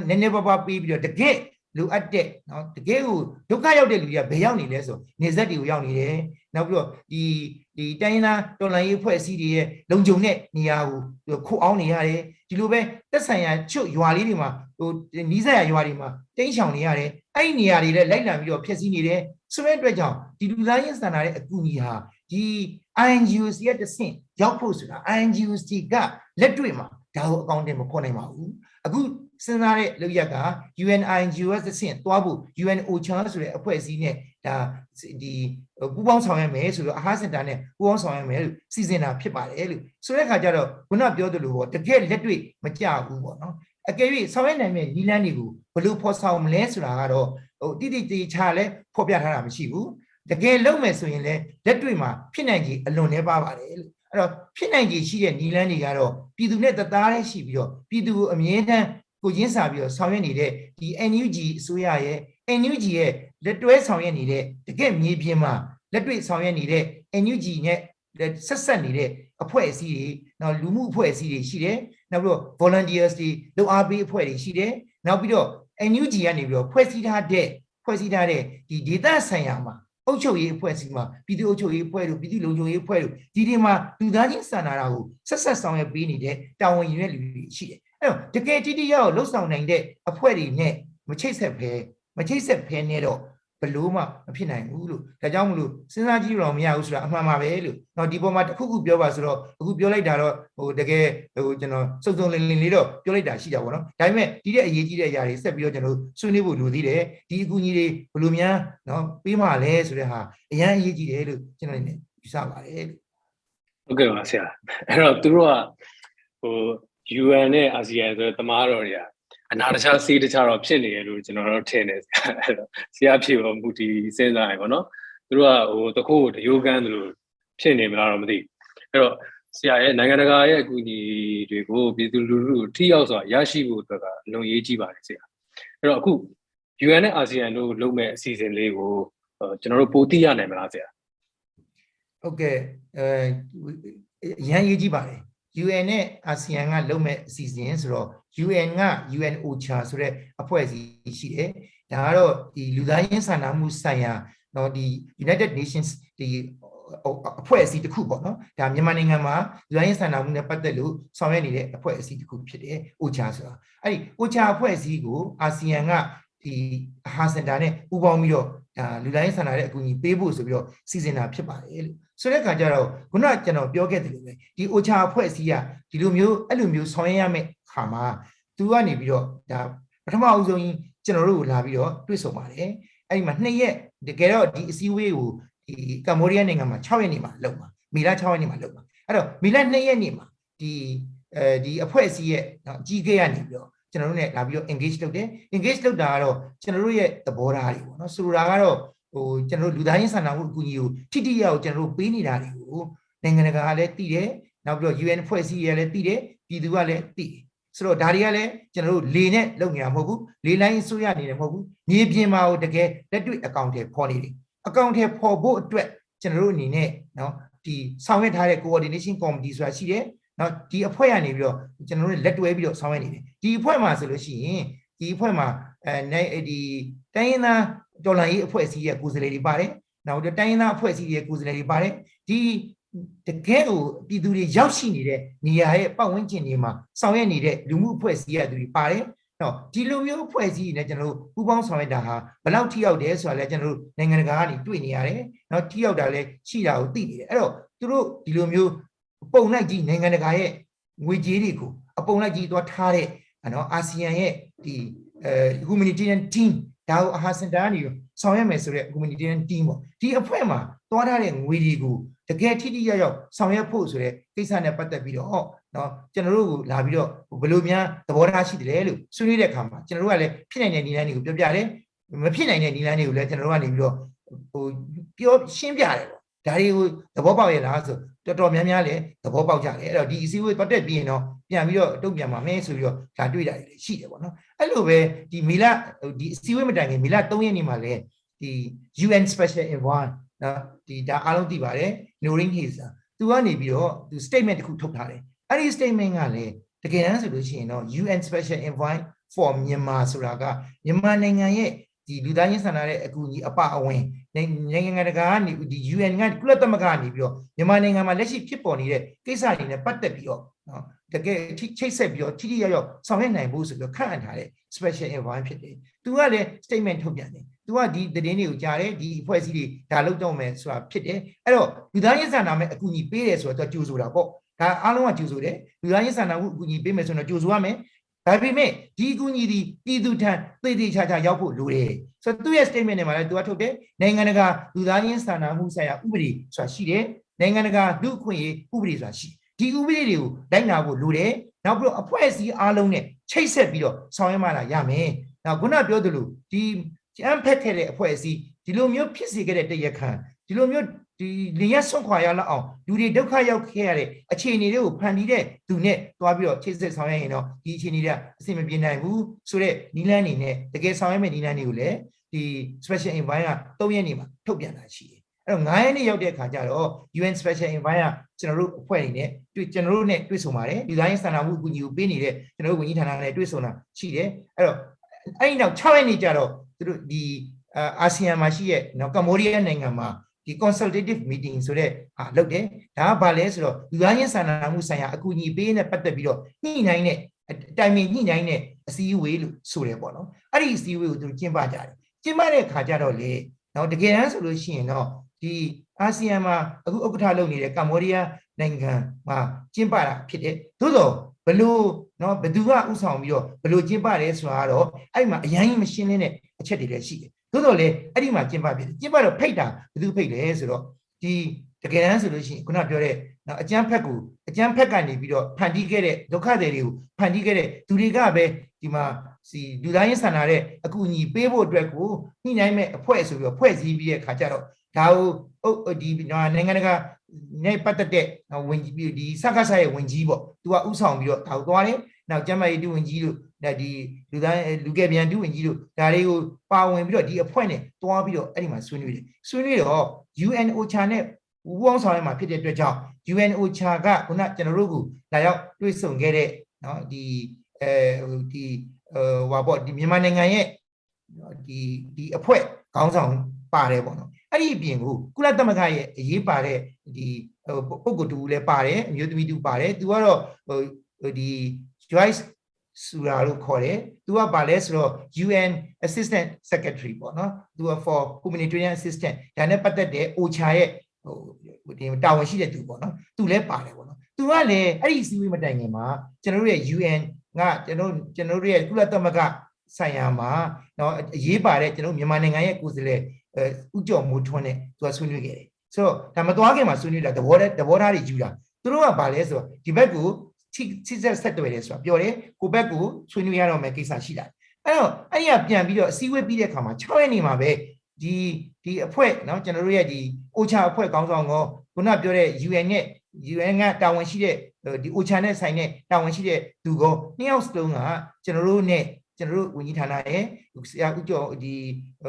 နည်းနည်းပါးပါးပေးပြီးတော့တကယ် လိုအပ်တဲ့နော်တကယ်ကိုဒုက္ခရောက်တဲ့လူတွေကဘယ်ရောက်နေလဲဆိုနေဆက်တွေကိုရောက်နေတယ်နောက်ပြီးတော့ဒီဒီတိုင်းနာတော်လိုင်းရေးဖွဲ့စည်းတွေရဲ့လုံခြုံတဲ့နေရာကိုခုအောင်နေရတယ်ဒီလိုပဲတက်ဆိုင်ရာချွတ်ရွာလေးတွေမှာဟိုနီးစပ်ရာရွာတွေမှာတိန့်ရှောင်နေရတယ်အဲ့ဒီနေရာတွေလည်းလိုက်လံပြီးတော့ဖျက်ဆီးနေတယ်ဆိုတဲ့အတွက်ကြောင့်ဒီလူသားချင်းစံနာတဲ့အကူအညီဟာဒီ INGOs ရဲ့တဆင့်ရောက်ဖို့ဆိုတာ INGOs ကလက်တွေ့မှာဒါကိုအကောင့်တင်မခေါ်နိုင်ပါဘူးအခု စဉ်းစားတဲ့လုပ်ရက်က UNIGOS တဆင့်သွားဖို့ UN OCHA ဆိုတဲ့အဖွဲ့အစည်းနဲ့ဒါဒီပူးပေါင်းဆောင်ရွက်မယ်ဆိုတော့အဟာစင်တာနဲ့ပူးပေါင်းဆောင်ရွက်မယ်လို့စီစဉ်တာဖြစ်ပါတယ်လို့ဆိုတဲ့အခါကျတော့ခုနပြောသလိုပေါ့တကယ်လက်တွေ့မကြဘူးပေါ့နော်အကယ်၍ဆောင်ရွက်နိုင်မဲ့နီလန်းတွေကိုဘယ်လိုဖော်ဆောင်မလဲဆိုတာကတော့ဟိုတိတိတိချာလဲဖော်ပြထားတာမရှိဘူးတကယ်လုပ်မယ်ဆိုရင်လည်းလက်တွေ့မှာဖြစ်နိုင်ကြီးအလွန်နှဲပါပါတယ်လို့အဲ့တော့ဖြစ်နိုင်ကြီးရှိတဲ့နီလန်းတွေကတော့ပြည်သူနဲ့တသားတည်းရှိပြီးတော့ပြည်သူကိုအမြဲတမ်း ကိုရင်းစာပြီးတော့ဆောင်ရွက်နေတဲ့ဒီ NUG အစိုးရရဲ့ NUG ရဲ့လက်တွဲဆောင်ရွက်နေတဲ့တကယ်မြေပြင်မှာလက်တွေ့ဆောင်ရွက်နေတဲ့ NUG နဲ့ဆက်ဆက်နေတဲ့အဖွဲ့အစည်းတွေနောက်လူမှုအဖွဲ့အစည်းတွေရှိတယ်နောက်ပြီးတော့ volunteers တွေလုပ်အားပေးအဖွဲ့တွေရှိတယ်နောက်ပြီးတော့ NUG ကနေပြီးတော့ဖွဲ့စည်းထားတဲ့ဖွဲ့စည်းထားတဲ့ဒီ data ဆိုင်ရာမှာအုပ်ချုပ်ရေးအဖွဲ့အစည်းမှာပြည်သူ့အုပ်ချုပ်ရေးအဖွဲ့တို့ပြည်သူ့လုံခြုံရေးအဖွဲ့တို့ဒီဒီမှာလူသားချင်းစာနာတာကိုဆက်ဆက်ဆောင်ရွက်ပေးနေတဲ့တာဝန်ယူတဲ့လူတွေရှိတယ် အဲ့တော့တကယ်တိတိယောက်လှုပ်ဆောင်နိုင်တဲ့အဖွဲ့တွေနဲ့မချိတ်ဆက်ဖဲမချိတ်ဆက်ဖဲနဲ့တော့ဘလို့မှမဖြစ်နိုင်ဘူးလို့ဒါကြောင့်မလို့စဉ်းစားကြည့်တော့မရဘူးဆိုတာအမှန်ပါပဲလို့တော့ဒီပေါ်မှာတစ်ခုခုပြောပါဆိုတော့အခုပြောလိုက်တာတော့ဟိုတကယ်ဟိုကျွန်တော်စုံစုံလင်လင်လေးတော့ပြောလိုက်တာရှိတာပေါ့နော်ဒါပေမဲ့ဒီတဲ့အရေးကြီးတဲ့အရာတွေဆက်ပြီးတော့ကျွန်တော်ဆွေးနွေးဖို့လိုသေးတယ်ဒီအကူအညီတွေဘလို့များနော်ပေးမှလဲဆိုတဲ့ဟာအရင်အရေးကြီးတယ်လို့ကျွန်တော်နေယူဆပါတယ်ဟုတ်ကဲ့ပါဆရာအဲ့တော့သူတို့ကဟို UN နဲ့ ASEAN ဆိုတဲ့တမားတော်တွေကအနာတခြားစီးတခြားတော့ဖြစ်နေတယ်လို့ကျွန်တော်တို့ထင်တယ်ဆရာအဲ့တော့ဆရာဖြစ်ပေါ်မူဒီစဉ်းစားရပါတော့သူတို့ကဟိုတခုတရိုးကန်းတယ်လို့ဖြစ်နေမလားတော့မသိအဲ့တော့ဆရာရဲ့နိုင်ငံတကာရဲ့အကူအညီတွေကိုပြည်သူလူထုကိုထိရောက်စွာရရှိဖို့အတွက်ကအလုံးရေးကြီးပါတယ်ဆရာအဲ့တော့အခု UN နဲ့ ASEAN တို့လုပ်မဲ့အစီအစဉ်လေးကိုကျွန်တော်တို့ပိုသိရနိုင်မလားဆရာဟုတ်ကဲ့အဲရန်ရေးကြည့်ပါတယ် UN နဲ့ ASEAN ကလုပ်မဲ့အစီအစဉ်ဆိုတော့ UN က UNOCHA ဆိုတဲ့အဖွဲ့အစည်းရှိတယ်။ဒါကတော့ဒီလူသားချင်းစာနာမှုဆိုင်ရာတော့ဒီ United Nations ဒီအဖွဲ့အစည်းတစ်ခုပေါ့နော်။ဒါမြန်မာနိုင်ငံမှာလူသားချင်းစာနာမှုနဲ့ပတ်သက်လို့ဆောင်ရွက်နေတဲ့အဖွဲ့အစည်းတစ်ခုဖြစ်တယ်။ OCHA ဆိုတာ။အဲ့ဒီ OCHA အဖွဲ့အစည်းကို ASEAN ကဒီဟာစင်တာနဲ့ပူးပေါင်းပြီးတော့ဒါလူတိုင်းဆန္ဒတဲ့အကူအညီပေးဖို့ဆိုပြီးတော့စီစဉ်တာဖြစ်ပါတယ်လို့ ဆိုတဲ့အခါကျတော့ခုနကကျွန်တော်ပြောခဲ့တယ်လို့ပဲဒီ OCHA အဖွဲ့အစည်းကဒီလိုမျိုးအဲ့လိုမျိုးဆောင်ရွက်ရမယ့်ခါမှာသူကနေပြီးတော့ဒါပထမအဦးဆုံးကြီးကျွန်တော်တို့ကိုလာပြီးတော့တွေ့ဆုံပါတယ်အဲ့ဒီမှာနှစ်ရက်တကယ်တော့ဒီအစည်းအဝေးကိုဒီကမ္ဘောဒီးယားနိုင်ငံမှာ6ရက်နေ့မှာလုပ်မှာမီလာ6ရက်နေ့မှာလုပ်မှာအဲ့တော့မီလာ2ရက်နေ့မှာဒီအဲဒီအဖွဲ့အစည်းရဲ့နော်အကြီးအကဲကနေပြီးတော့ကျွန်တော်တို့ ਨੇ လာပြီးတော့ engage လုပ်တယ် engage လုပ်တာကတော့ကျွန်တော်တို့ရဲ့သဘောထားတွေပေါ့နော်ဆိုလိုတာကတော့ ဟိုကျွန်တော်တို့လူသားချင်းစာနာမှုအကူအညီကိုထိထိရောက်ကျွန်တော်တို့ပေးနေတာတွေကိုနိုင်ငံတကာကလည်းသိတယ်နောက်ပြီးတော့ UN ဖွဲ့စည်းရလည်းသိတယ်ပြည်သူကလည်းသိတယ်ဆိုတော့ဒါတွေကလည်းကျွန်တော်တို့လေနဲ့လုပ်နေတာမဟုတ်ဘူးလေလိုင်းဆိုရနေတယ်မဟုတ်ဘူးမြေပြင်မှာကိုတကယ်လက်တွေ့အကောင့်ထဲပေါ်နေတယ်အကောင့်ထဲပေါ်ဖို့အတွက်ကျွန်တော်တို့အနေနဲ့နော်ဒီဆောင်ရွက်ထားတဲ့ coordination committee ဆိုတာရှိတယ်နော်ဒီအဖွဲ့ကနေပြီးတော့ကျွန်တော်တို့လက်တွဲပြီးတော့ဆောင်ရွက်နေတယ်ဒီအဖွဲ့မှာဆိုလို့ရှိရင်ဒီအဖွဲ့မှာအဲဒီတိုင်းရင်းသား တော်လှန်ရေးအဖွဲ့အစည်းရဲ့ကိုယ်စားလှယ်တွေပါတယ်နောက်တော့တိုင်းရင်းသားအဖွဲ့အစည်းရဲ့ကိုယ်စားလှယ်တွေပါတယ်ဒီတကယ်ကိုပြည်သူတွေရောက်ရှိနေတဲ့နေရာရဲ့ပတ်ဝန်းကျင်တွေမှာဆောင်ရွက်နေတဲ့လူမှုအဖွဲ့အစည်းရသူတွေပါတယ်နော်ဒီလိုမျိုးအဖွဲ့အစည်းတွေနဲ့ကျွန်တော်တို့ပူးပေါင်းဆောင်ရွက်တာဟာဘယ်လောက်ထိရောက်တယ်ဆိုတာလဲကျွန်တော်တို့နိုင်ငံတကာကနေတွေ့နေရတယ်နော်ထိရောက်တာလဲရှိတာကိုသိနေတယ်အဲ့တော့သူတို့ဒီလိုမျိုးပုံလိုက်ကြီးနိုင်ငံတကာရဲ့ငွေကြေးတွေကိုအပုံလိုက်ကြီးသွားထားတဲ့နော်အာဆီယံရဲ့ဒီအဲ humanitarian team ဒါကိုအဟာစင်တာကနေဆောင်ရွက်မယ်ဆိုတဲ့ humanitarian team ပေါ့ဒီအဖွဲ့မှာသွားထားတဲ့ငွေတွေကိုတကယ်ထိထိရောက်ရောက်ဆောင်ရွက်ဖို့ဆိုတဲ့ကိစ္စနဲ့ပတ်သက်ပြီးတော့နော်ကျွန်တော်တို့ကိုလာပြီးတော့ဘယ်လိုများသဘောထားရှိတယ်လို့ဆွေးနွေးတဲ့အခါမှာကျွန်တော်တို့ကလည်းဖြစ်နိုင်တဲ့နည်းလမ်းတွေကိုပြောပြတယ်မဖြစ်နိုင်တဲ့နည်းလမ်းတွေကိုလည်းကျွန်တော်တို့ကနေပြီးတော့ဟိုပြောရှင်းပြတယ်ပေါ့ဒါတွေကိုသဘောပေါက်ရလားဆိုတော်တော်များများလည်းသဘောပေါက်ကြတယ်အဲ့တော့ဒီအစည်းအဝေးတွတ်တက်ပြီးရင်တော့ ပြန်ပြီးတော့တုံ့ပြန်ပါမယ်ဆိုပြီးတော့ဒါတွေ့တာတွေရှိတယ်ပေါ့နော်အဲ့လိုပဲဒီမီလာဒီအစည်းအဝေးမတိုင်ခင်မီလာ3ရက်နေ့မှာလည်းဒီ UN Special Envoy နော်ဒီဒါအားလုံးသိပါတယ် Norin Hayes သူကနေပြီးတော့သူ statement တစ်ခုထုတ်ထားတယ်အဲ့ဒီ statement ကလည်းတကယ်တမ်းဆိုလို့ရှိရင်တော့ UN Special Envoy for Myanmar ဆိုတာကမြန်မာနိုင်ငံရဲ့ဒီလူသားချင်းစာနာတဲ့အကူအညီအပအဝင်နိုင်ငံတကာကနေဒီ UN ကကုလသမဂ္ဂကနေပြီးတော့မြန်မာနိုင်ငံမှာလက်ရှိဖြစ်ပေါ်နေတဲ့ကိစ္စတွေနဲ့ပတ်သက်ပြီးတော့နော် တကယ်ချိတ်ဆက်ပြီးတော့ထိထိရောက်ရောက်ဆောင်ရွက်နိုင်ဖို့ဆိုပြီးတော့ခန့်အပ်ထားတဲ့ special envoy ဖြစ်တယ်။ तू ကလည်း statement ထုတ်ပြန်တယ်။ तू ကဒီသတင်းတွေကိုကြားတယ်ဒီအဖွဲ့အစည်းတွေဒါလုပ်တော့မယ်ဆိုတာဖြစ်တယ်။အဲ့တော့လူသားချင်းစာနာမဲ့အကူအညီပေးတယ်ဆိုတော့ तू ကြိုဆိုတာပေါ့။ဒါအားလုံးကကြိုဆိုတယ်။လူသားချင်းစာနာမှုအကူအညီပေးမယ်ဆိုတော့ကြိုဆိုရမယ်။ဒါပေမဲ့ဒီအကူအညီဒီပြည်သူထံသိသိချာချာရောက်ဖို့လိုတယ်။ဆိုတော့သူ့ရဲ့ statement တွေမှာလည်း तू ကထုတ်တယ်။နိုင်ငံတကာလူသားချင်းစာနာမှုဆိုင်ရာဥပဒေဆိုတာရှိတယ်။နိုင်ငံတကာလူ့အခွင့်အရေးဥပဒေဆိုတာရှိ ဒီဥပဒေတွေကိုလိုက်နာဖို့လိုတယ်။နောက်ပြီးတော့အဖွဲ့အစည်းအားလုံးနဲ့ချိတ်ဆက်ပြီးတော့ဆောင်ရွက်မှလာရမယ်။နောက်ခုနပြောသလိုဒီကျန်းဖက်ခဲ့တဲ့အဖွဲ့အစည်းဒီလိုမျိုးဖြစ်စေခဲ့တဲ့တရခံဒီလိုမျိုးဒီလင်ရဆွန့်ခွာရလောက်အောင်လူတွေဒုက္ခရောက်ခဲ့ရတဲ့အခြေအနေတွေကိုဖန်တီးတဲ့သူနဲ့တွားပြီးတော့ချိတ်ဆက်ဆောင်ရွက်ရင်တော့ဒီအခြေအနေတွေကအဆင်မပြေနိုင်ဘူးဆိုတော့နီလန်းနေနဲ့တကယ်ဆောင်ရွက်မဲ့နီလန်းတွေကိုလည်းဒီ special envoy က၃ရက်နေမှာထုတ်ပြန်တာရှိတယ် အဲ့တော့9ရက်နေ့ရောက်တဲ့အခါကျတော့ UN special envoy ကကျွန်တော်တို့အဖွဲ့အနေနဲ့တွေ့ကျွန်တော်တို့နဲ့တွေ့ဆုံပါတယ်ဒီဇိုင်းစံနာမှုအကူအညီကိုပေးနေတဲ့ကျွန်တော်တို့ဝန်ကြီးဌာနနဲ့တွေ့ဆုံတာရှိတယ်အဲ့တော့အဲ့ဒီနောက်6ရက်နေ့ကျတော့သူတို့ဒီအာဆီယံမှာရှိရဲ့နော်ကမ္ဘောဒီးယားနိုင်ငံမှာဒီ consultative meeting ဆိုတဲ့ဟာလုပ်တယ်ဒါကဘာလဲဆိုတော့လူသားချင်းစာနာမှုဆိုင်ရာအကူအညီပေးနဲ့ပတ်သက်ပြီးတော့ညှိနှိုင်းတဲ့အတိုင်ပင်ညှိနှိုင်းတဲ့အစည်းအဝေးလို့ဆိုတယ်ပေါ့နော်အဲ့ဒီအစည်းအဝေးကိုသူကျင်းပကြတယ်ကျင်းပတဲ့ခါကျတော့လေနော်တကယ်တမ်းဆိုလို့ရှိရင်တော့ ဒီအာဆီယံမှာအခုဥက္ကဋ္ဌလုပ်နေတဲ့ကမ္ဘောဒီးယားနိုင်ငံမှာကျင်းပတာဖြစ်တယ်သို့တော့ဘလို့နော်ဘသူကဥဆောင်ပြီးတော့ဘလို့ကျင်းပတယ်ဆိုတာကတော့အဲ့မှာအရင်ကြီးမရှင်းလင်းတဲ့အချက်တွေလည်းရှိတယ်သို့တော့လေအဲ့ဒီမှာကျင်းပဖြစ်တယ်ကျင်းပတော့ဖိတ်တာဘသူဖိတ်လဲဆိုတော့ဒီတကယ်တမ်းဆိုလို့ရှိရင်ခုနပြောတဲ့နော်အကျန်းဖက်ကိုအကျန်းဖက်ကနေပြီးတော့ဖန်တီးခဲ့တဲ့ဒုက္ခတွေတွေကိုဖန်တီးခဲ့တဲ့သူတွေကပဲဒီမှာစီလူသားချင်းဆန္ဒတဲ့အကူအညီပေးဖို့အတွက်ကိုညှိနှိုင်းမဲ့အဖွဲ့ဆိုပြီးတော့ဖွဲ့စည်းပြီးတဲ့ခါကျတော့ ဒါကိုအုပ်ဒီနိုင်ငံတကာနဲ့ပတ်သက်တဲ့ဝင်ကြီးဒီစကားဆိုင်ရဲ့ဝင်ကြီးပေါ့သူကဥဆောင်ပြီးတော့ဒါကိုသွားတယ်နောက်ကျမ်းမာရေးတူဝင်ကြီးတို့ဒီလူသားလူကယ်ပြန်တူဝင်ကြီးတို့ဒါတွေကိုပါဝင်ပြီးတော့ဒီအဖွဲ့နဲ့တွားပြီးတော့အဲ့ဒီမှာဆွေးနွေးတယ်ဆွေးနွေးတော့ UNOCHA နဲ့ဝူအောင်ဆောင်ရမှာဖြစ်တဲ့အတွက်ကြောင့် UNOCHA ကခုနကျွန်တော်တို့ကလာရောက်တွေ့ဆုံခဲ့တဲ့နော်ဒီအဲဒီဟိုဟာပေါ့ဒီမြန်မာနိုင်ငံရဲ့ဒီဒီအဖွဲ့ခေါင်းဆောင်ပါတယ်ပေါ့နော် အဲ့ဒီအပြင်ကိုကုလသမဂ္ဂရဲ့အရေးပါတဲ့ဒီဟိုပုဂ္ဂိုလ်တူလည်းပါတယ်အမျိုးသမီးတူပါတယ်သူကတော့ဟိုဒီ Joyce ဆိုတာလို့ခေါ်တယ်သူကဘာလဲဆိုတော့ UN Assistant Secretary ပေါ့နော်သူက for humanitarian assistance ဒါနဲ့ပတ်သက်တဲ့ OCHA ရဲ့ဟိုဒီတာဝန်ရှိတဲ့သူပေါ့နော်သူလည်းပါတယ်ပေါ့နော်သူကလည်းအဲ့ဒီစီးဝေးမတိုင်ခင်မှာကျွန်တော်တို့ရဲ့ UN ကကျွန်တော်ကျွန်တော်တို့ရဲ့ကုလသမဂ္ဂဆိုင်ရာမှာเนาะအရေးပါတဲ့ကျွန်တော်မြန်မာနိုင်ငံရဲ့ကိုယ်စားလှယ် အဲဥကြော်မိုးထွန်းနဲ့သူကဆွေးနွေးခဲ့တယ်ဆိုတော့ဒါမသွားခင်မှာဆွေးနွေးတာသဘောတည်းသဘောထားတွေယူတာသူတို့ကဘာလဲဆိုတော့ဒီဘက်ကိုချိချိဆက်ဆက်တွေ့တယ်ဆိုတာပြောတယ်ကိုဘက်ကိုဆွေးနွေးရတော့မယ်ကိစ္စရှိတာအဲ့တော့အဲ့ဒီကပြန်ပြီးတော့အစည်းအဝေးပြီးတဲ့ခါမှာ6ရက်နေမှာပဲဒီဒီအဖွဲ့เนาะကျွန်တော်တို့ရဲ့ဒီအိုချာအဖွဲ့ကောင်းဆောင်ကောခုနပြောတဲ့ UN နဲ့ UN ကတာဝန်ရှိတဲ့ဒီ OCHA နဲ့ဆိုင်တဲ့တာဝန်ရှိတဲ့သူကောနှစ်ယောက်စလုံးကကျွန်တော်တို့နဲ့ ကျွန်တော်တို့ဝန်ကြီးဌာနရဲ့ဆရာဦးကျော်ဒီ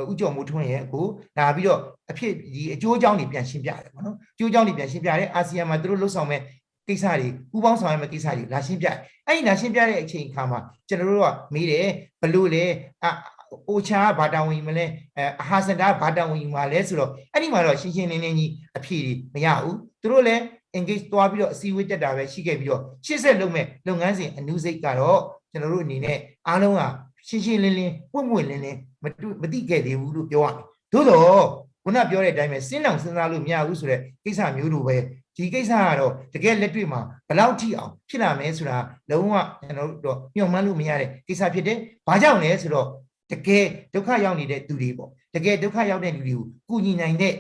ဦးကျော်မိုးထွန်းရဲ့ကိုလာပြီးတော့အဖြစ်ဒီအကျိုးအကြောင်းတွေပြန်ရှင်းပြတယ်ပေါ့နော်အကျိုးအကြောင်းတွေပြန်ရှင်းပြတယ်အာဆီယံမှာသူတို့လှုပ်ဆောင်မဲ့ကိစ္စတွေပူးပေါင်းဆောင်ရွက်မဲ့ကိစ္စတွေလာရှင်းပြအဲ့ဒီလာရှင်းပြတဲ့အချိန်အခါမှာကျွန်တော်တို့ကမေးတယ်ဘလို့လဲအအိုချာဘာတာဝင်မလဲအဟာစန်တာဘာတာဝင်မှာလဲဆိုတော့အဲ့ဒီမှာတော့ရှင်းရှင်းလင်းလင်းကြီးအဖြေတွေမရဘူးသူတို့လည်း engage သွားပြီးတော့အစည်းအဝေးတက်တာပဲရှိခဲ့ပြီးတော့ရှေ့ဆက်လုပ်မဲ့လုပ်ငန်းစဉ်အနုစိတ်ကတော့ကျွန်တော်တို့အနေနဲ့ အားလုံးကရှင်းရှင်းလင်းလင်းပွင့်ပွင့်လင်းလင်းမတူမသိခဲ့သေးဘူးလို့ပြောရမယ်သို့တော့ခုနပြောတဲ့အတိုင်းပဲစဉ်းအောင်စဉ်းစားလို့မရဘူးဆိုတဲ့ကိစ္စမျိုးလိုပဲဒီကိစ္စကတော့တကယ်လက်တွေ့မှာဘယ်လောက်ထိအောင်ဖြစ်လာမယ်ဆိုတာလုံးဝကျွန်တော်တို့ညှော်မှန်းလို့မရတဲ့ကိစ္စဖြစ်တယ်။ဘာကြောင့်လဲဆိုတော့တကယ်ဒုက္ခရောက်နေတဲ့သူတွေပေါ့တကယ်ဒုက္ခရောက်တဲ့လူတွေကိုကုညီနိုင်တဲ့